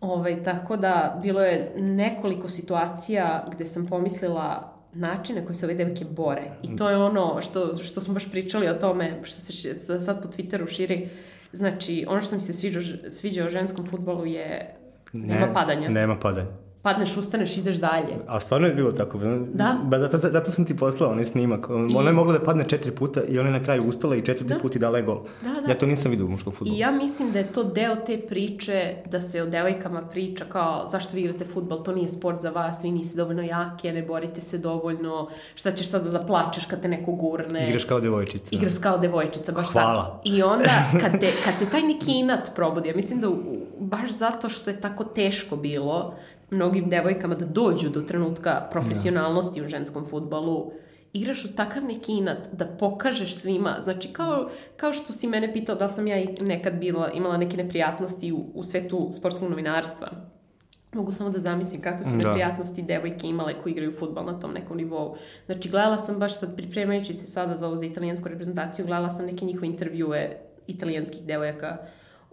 ovaj, tako da bilo je nekoliko situacija gde sam pomislila načine koje se ove devike bore. I to je ono što, što smo baš pričali o tome, što se sad po Twitteru širi. Znači, ono što mi se sviđa, sviđa o ženskom futbolu je ne, nema padanja. Nema padanja padneš, ustaneš, ideš dalje. A stvarno je bilo tako. Da? Ba, zato, zato sam ti poslao onaj snimak. I... Ona je mogla da padne četiri puta i ona je na kraju ustala i četvrti da? put i dala je gol. Da, da. Ja to nisam vidio u muškom futbolu. I ja mislim da je to deo te priče, da se o devojkama priča kao zašto vi igrate futbol, to nije sport za vas, vi niste dovoljno jake, ne borite se dovoljno, šta ćeš sada da plačeš kad te neko gurne. Igraš kao devojčica. Igraš kao devojčica, baš Hvala. tako. I onda kad te, kad te taj neki inat probudi, ja mislim da baš zato što je tako teško bilo, mnogim devojkama da dođu do trenutka profesionalnosti ja. u ženskom futbalu igraš uz takav neki inat da pokažeš svima, znači kao, kao što si mene pitao da sam ja nekad bila, imala neke neprijatnosti u, u svetu sportskog novinarstva. Mogu samo da zamislim kakve su da. neprijatnosti devojke imale koji igraju futbal na tom nekom nivou. Znači, gledala sam baš sad, pripremajući se sada za ovo za italijansku reprezentaciju, gledala sam neke njihove intervjue italijanskih devojaka,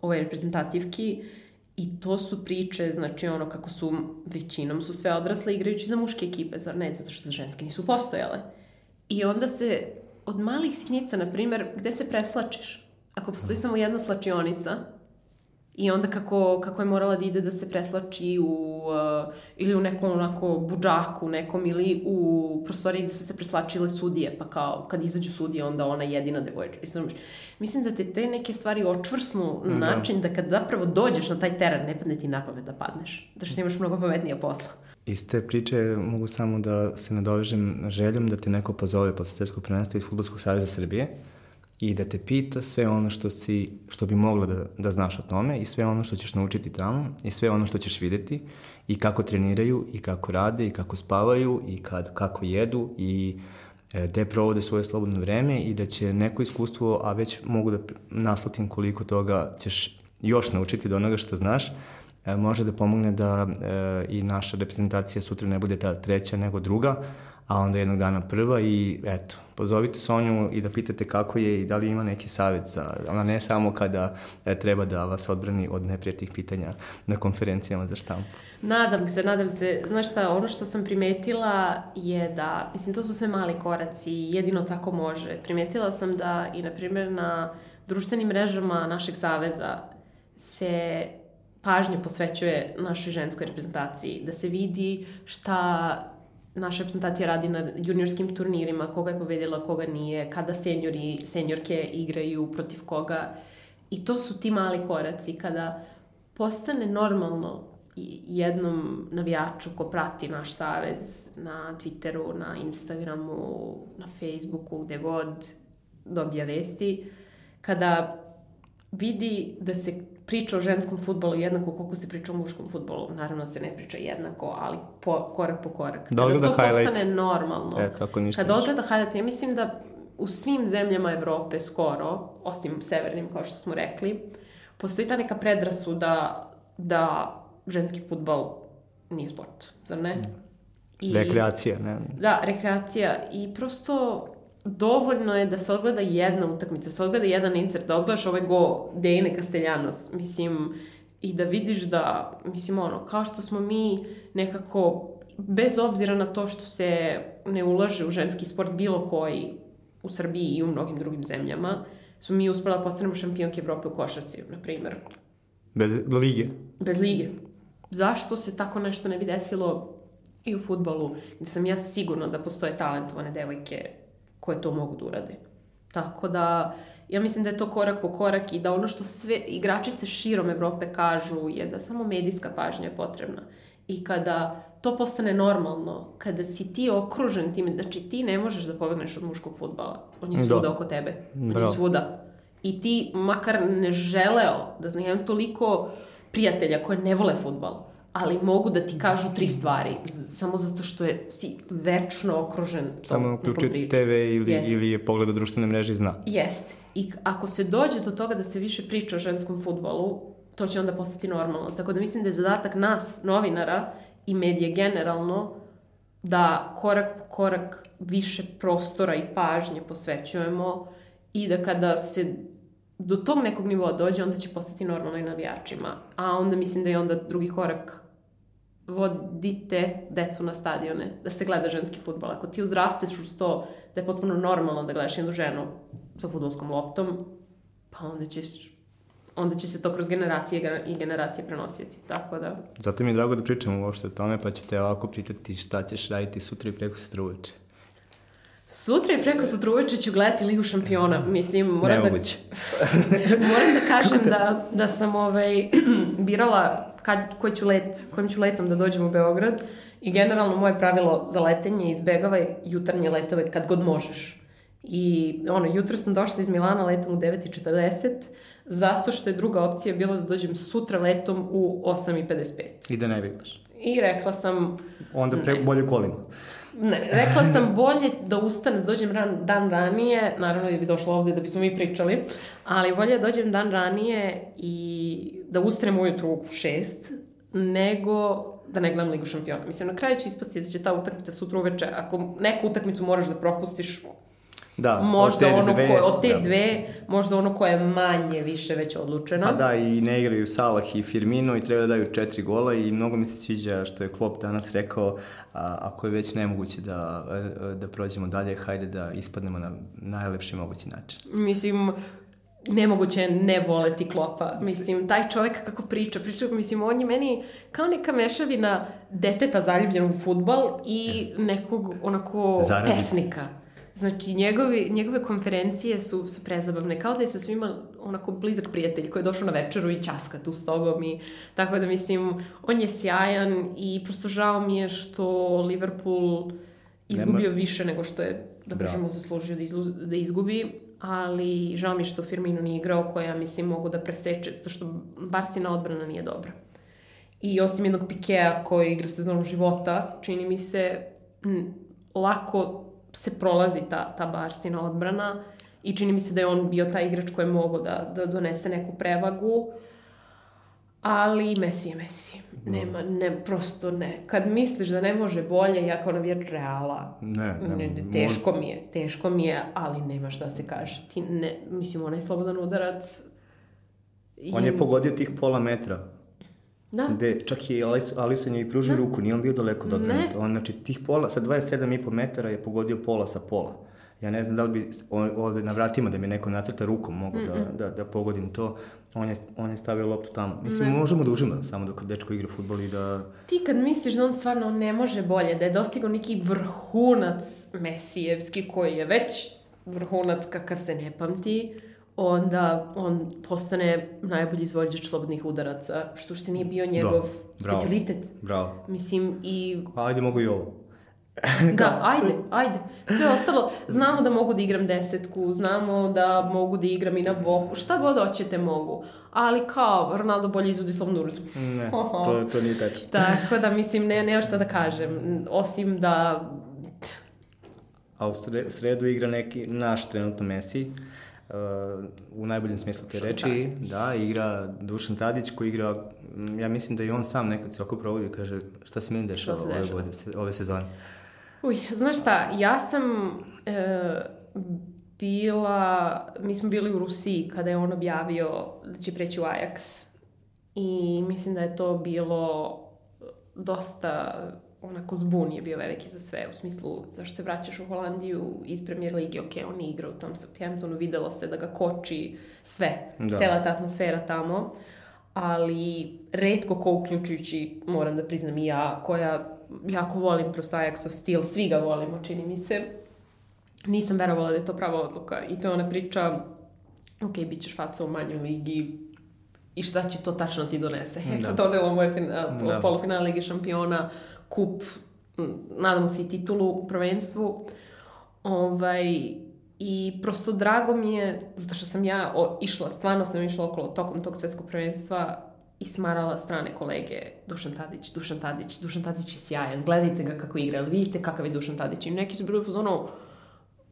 ove reprezentativki, I to su priče, znači ono kako su, većinom su sve odrasle igrajući za muške ekipe, zar ne? Zato što ženske nisu postojale. I onda se, od malih sitnica, na primer, gde se preslačiš? Ako postoji samo jedna slačionica, I onda kako, kako je morala da ide da se preslači u, uh, ili u nekom onako buđaku nekom ili u prostoriji gde su se preslačile sudije, pa kao kad izađu sudije onda ona jedina devojča. Mislim da te te neke stvari očvrsnu na da. način da kad zapravo dođeš na taj teren ne padne ti na pamet da padneš, zato što imaš mnogo pametnija posla. Iste priče mogu samo da se nadovežem željom da te neko pozove posle Svetskog prvenstva iz Futbolskog savjeza Srbije i da te pita sve ono što, si, što bi mogla da, da znaš o tome i sve ono što ćeš naučiti tamo i sve ono što ćeš videti i kako treniraju i kako rade i kako spavaju i kad, kako jedu i e, gde provode svoje slobodno vreme i da će neko iskustvo, a već mogu da naslutim koliko toga ćeš još naučiti do onoga što znaš, e, može da pomogne da e, i naša reprezentacija sutra ne bude ta treća nego druga, a onda jednog dana prva i eto, pozovite Sonju i da pitate kako je i da li ima neki savjet za, ona ne samo kada e, treba da vas odbrani od neprijatih pitanja na konferencijama za štampu. Nadam se, nadam se. Znaš šta, ono što sam primetila je da, mislim, to su sve mali koraci jedino tako može. Primetila sam da i, na primjer, na društvenim mrežama našeg saveza se pažnje posvećuje našoj ženskoj reprezentaciji, da se vidi šta naša reprezentacija radi na juniorskim turnirima, koga je pobedila, koga nije, kada senjori, senjorke igraju protiv koga. I to su ti mali koraci kada postane normalno jednom navijaču ko prati naš savez na Twitteru, na Instagramu, na Facebooku, gde god dobija vesti, kada vidi da se priča o ženskom futbolu jednako koliko se priča o muškom futbolu. Naravno se ne priča jednako, ali po, korak po korak. Da odgleda to highlights. postane normalno. E, tako ništa. Kada odgleda highlights, ja mislim da u svim zemljama Evrope skoro, osim severnim kao što smo rekli, postoji ta neka predrasuda da ženski futbol nije sport, zar ne? Mm. I, rekreacija, ne? Da, rekreacija i prosto dovoljno je da se odgleda jedna utakmica, da se odgleda jedan insert, da odgledaš ovaj go Dejne Castellanos, mislim, i da vidiš da, mislim, ono, kao što smo mi nekako, bez obzira na to što se ne ulaže u ženski sport bilo koji u Srbiji i u mnogim drugim zemljama, smo mi uspela da postanemo šampionke Evrope u košarci, na primer. Bez lige? Bez lige. Zašto se tako nešto ne bi desilo i u futbolu, gde sam ja sigurno da postoje talentovane devojke koje to mogu da urade. Tako da, ja mislim da je to korak po korak i da ono što sve igračice širom Evrope kažu je da samo medijska pažnja je potrebna. I kada to postane normalno, kada si ti okružen tim, znači ti ne možeš da pobegneš od muškog futbala. On je da. svuda da. oko tebe. On da. je svuda. I ti makar ne želeo, da znam, imam toliko prijatelja koje ne vole futbal, ali mogu da ti kažu tri stvari, samo zato što je, si večno okružen Samo uključi TV ili, Jest. ili je pogleda društvene mreže i zna. Jeste. I ako se dođe do toga da se više priča o ženskom futbolu, to će onda postati normalno. Tako da mislim da je zadatak nas, novinara i medije generalno, da korak po korak više prostora i pažnje posvećujemo i da kada se do tog nekog nivoa dođe, onda će postati normalno i navijačima. A onda mislim da je onda drugi korak vodite decu na stadione, da se gleda ženski futbol. Ako ti uzrasteš uz to da je potpuno normalno da gledaš jednu ženu sa futbolskom loptom, pa onda ćeš onda će se to kroz generacije i generacije prenositi, tako da... Zato mi je drago da pričamo uopšte o tome, pa ću te ovako pitati šta ćeš raditi sutra i preko sutra uveče. Sutra i preko sutra uveče ću gledati Ligu šampiona. Mislim, moram da... moram da kažem da, da sam ovaj, birala kad, koji ću let, kojim ću letom da dođem u Beograd i generalno moje pravilo za letenje izbegavaj jutarnje letove kad god možeš. I ono, jutro sam došla iz Milana letom u 9.40 zato što je druga opcija bila da dođem sutra letom u 8.55. I da ne vidiš. I rekla sam... Onda pre, bolje kolima. Ne, rekla sam bolje da ustane, da dođem ran, dan ranije, naravno da bi došla ovde da bismo mi pričali, ali bolje da dođem dan ranije i da ustanem ujutru u šest, nego da ne gledam Ligu šampiona. Mislim, na kraju će ispasti da će ta utakmica sutra uveče, ako neku utakmicu moraš da propustiš, Da, možda od te ono dve, ko, od te da. dve, možda ono koje je manje više već odlučeno. Pa da, i ne igraju Salah i Firmino i treba da daju četiri gola i mnogo mi se sviđa što je Klopp danas rekao, a, ako je već nemoguće da, da prođemo dalje, hajde da ispadnemo na najlepši mogući način. Mislim, nemoguće je ne voleti Klopa. Mislim, taj čovek kako priča, priča, mislim, on je meni kao neka mešavina deteta zaljubljenog u futbal i Jest. nekog onako Zarazit. pesnika. Znači, njegovi, njegove konferencije su, su prezabavne, kao da je sa svima onako blizak prijatelj koji je došao na večeru i časka tu s tobom i tako da mislim, on je sjajan i prosto žao mi je što Liverpool izgubio više nego što je, da Bravo. kažemo, zaslužio da, izlu, da izgubi, ali žao mi je što Firmino nije igrao, koja, mislim, mogu da preseče, zato što Barsina odbrana nije dobra. I osim jednog Pikea koji igra sezonu života, čini mi se lako se prolazi ta, ta Barsina odbrana i čini mi se da je on bio taj igrač koji je mogao da, da donese neku prevagu. Ali Messi je Messi. Nema, ne, prosto ne. Kad misliš da ne može bolje, ja kao navijač Reala, Ne, ne, ne, teško mi je, teško mi je, ali nema šta se kaže. Ti ne, mislim, onaj slobodan udarac... On je pogodio tih pola metra. Da, Gde, čak i Alisson, Alisson je i pružio ruku, nije on bio daleko Ne. odbrane. On, znači, tih pola, sa 27,5 metara je pogodio pola sa pola. Ja ne znam da li bi ovde na vratima da mi neko nacrta rukom mogu da, da, da pogodim to. On je, on je stavio loptu tamo. Mislim, možemo da uživamo samo dok dečko igra futbol i da... ti kad misliš da on stvarno ne može bolje, da je dostigao neki vrhunac Mesijevski koji je već vrhunac kakav se ne pamti, onda on postane najbolji izvođač slobodnih udaraca, što što nije bio njegov Bravo, bravo. specialitet. Bravo. Mislim, i Ajde, mogu i ovo. Da, ajde, ajde. Sve ostalo, znamo da mogu da igram desetku, znamo da mogu da igram i na boku, šta god hoćete mogu. Ali kao, Ronaldo bolje izvodi slobodnu ulicu. Ne, to, to nije tačno. Tako da, mislim, ne, nema šta da kažem. Osim da... A u sre- sredu igra neki naš trenutno Messi, uh, u najboljem smislu te reči. Tadić. Da, igra Dušan Tadić koji igra, ja mislim da i on sam nekad se oko provodi i kaže šta se meni dešava ove, godine, ove sezone. Uj, znaš šta, ja sam e, bila... Mi smo bili u Rusiji kada je on objavio da će preći u Ajax. I mislim da je to bilo dosta onako zbun je bio veliki za sve, u smislu zašto se vraćaš u Holandiju iz premier ligi, ok, on je igrao u tom Southamptonu, videlo se da ga koči sve, Da. cela ta atmosfera tamo, ali redko ko uključujući, moram da priznam i ja, koja jako volim prosto Ajaxov stil, svi ga volimo, čini mi se, nisam verovala da je to prava odluka i to je ona priča, ok, bit ćeš faca u manjoj ligi, i šta će to tačno ti donese. Eto, Da. donelo moje fina, Da. polufinale Lige šampiona, kup, nadamo se i titulu u prvenstvu. Ovaj, I prosto drago mi je, zato što sam ja o, išla, stvarno sam išla okolo tokom tog svetskog prvenstva i smarala strane kolege Dušan Tadić, Dušan Tadić, Dušan Tadić je sjajan, gledajte ga kako igra, ali vidite kakav je Dušan Tadić. I neki su bili u fazonu,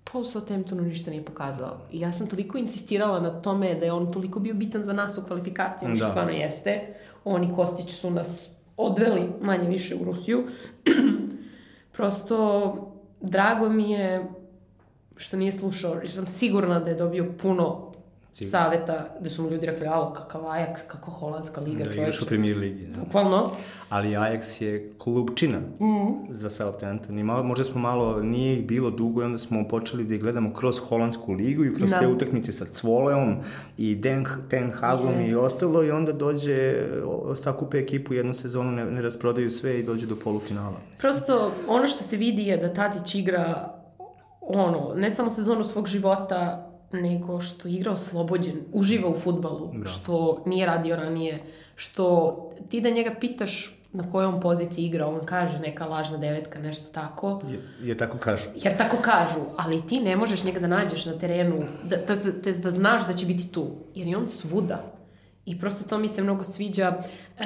pa u Southamptonu ništa nije pokazao. I ja sam toliko insistirala na tome da je on toliko bio bitan za nas u kvalifikacijama, što Da. stvarno jeste. On i Kostić su nas odveli manje više u Rusiju. Prosto, drago mi je što nije slušao, jer sam sigurna da je dobio puno Sigurno. saveta, da su mu ljudi rekli, alo, kakav Ajax, kako holandska liga, Da čoveče. igraš u premier ligi. Da. Bukvalno. Ali Ajax je klubčina Mhm. za Southampton. I malo, možda smo malo, nije ih bilo dugo i onda smo počeli da ih gledamo kroz holandsku ligu i kroz Da. te utakmice sa Cvoleom i Den, Ten Hagom Jest. i ostalo i onda dođe, sakupe ekipu jednu sezonu, ne, ne rasprodaju sve i dođu do polufinala. Prosto, ono što se vidi je da Tadić igra ono, ne samo sezonu svog života, nego što igra oslobođen, uživa u futbalu, Da. što nije radio ranije, što ti da njega pitaš na kojoj on poziciji igra, on kaže neka lažna devetka, nešto tako, Je, je tako kažu. jer tako kažu, ali ti ne možeš njega da nađeš na terenu, da, da, da, da znaš da će biti tu, jer je on svuda. I prosto to mi se mnogo sviđa. Uh,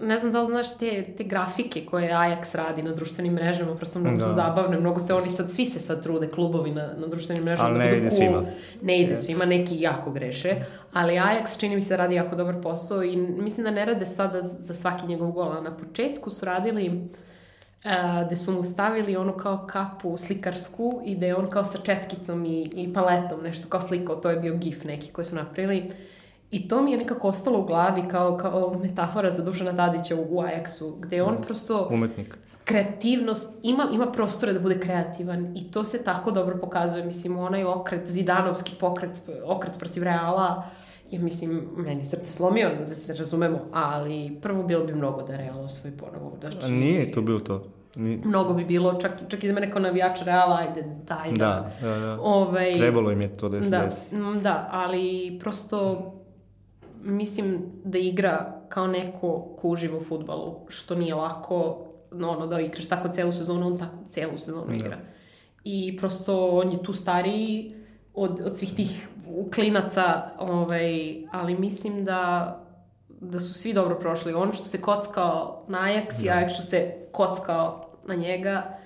ne znam da li znaš te, te grafike koje Ajax radi na društvenim mrežama, prosto mnogo da. su zabavne, mnogo se oni sad, svi se sad trude, klubovi na, na društvenim mrežama. Ali da ne ide cool. svima. Ne ide svima, neki jako greše, ali Ajax čini mi se radi jako dobar posao i mislim da ne rade sada za svaki njegov gol, a na početku su radili uh, gde su mu stavili ono kao kapu slikarsku i da je on kao sa četkicom i, i paletom nešto kao slikao, to je bio gif neki koji su napravili I to mi je nekako ostalo u glavi kao, kao metafora za Dušana Tadića u, u Ajaxu, gde je on da. prosto... Umetnik. Kreativnost, ima, ima prostore da bude kreativan i to se tako dobro pokazuje. Mislim, onaj okret, zidanovski pokret, okret protiv Reala, je, mislim, meni srce slomio, da se razumemo, ali prvo bilo bi mnogo da Real osvoji ponovo. Znači, Nije to bilo to. Ni... Mnogo bi bilo, čak, čak i za mene kao navijač Reala, ajde, daj da. Da, da, da. Ovaj, Trebalo im je to da se da, desi. Da, ali prosto mislim da igra kao neko ko uživa u futbalu, što nije lako, no, ono, da igraš tako celu sezonu, on tako celu sezonu da. igra. I prosto on je tu stariji od, od svih tih klinaca, ovaj, ali mislim da da su svi dobro prošli. On što se kockao na Ajax da. i Ajax što se kockao na njega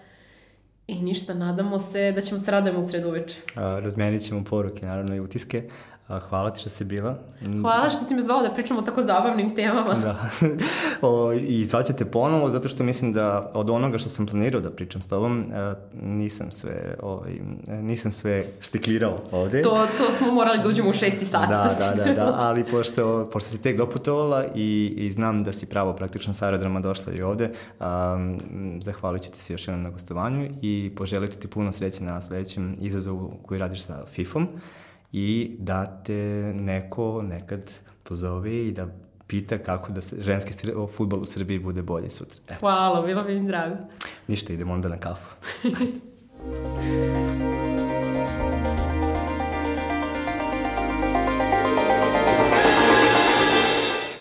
i ništa, nadamo se da ćemo se radujemo u sredu uveče. Razmenit ćemo poruke, naravno, i utiske. Hvala ti što si bila. Hvala što si me zvao da pričamo o tako zabavnim temama. Da. o, I zvaću te ponovo zato što mislim da od onoga što sam planirao da pričam s tobom e, nisam sve, ovaj, nisam sve štiklirao ovde. To, to smo morali da uđemo u šesti sat. Da, da, da, da, ali pošto, pošto si tek doputovala i, i znam da si pravo praktično sa aerodroma došla i ovde, um, zahvalit ću ti se još jednom na gostovanju i poželiti ti puno sreće na sledećem izazovu koji radiš sa FIFA-om i da te neko nekad pozove i da pita kako da se ženski futbol u Srbiji bude bolji sutra. Eto. Hvala, bilo mi drago. Ništa, idemo onda na kafu.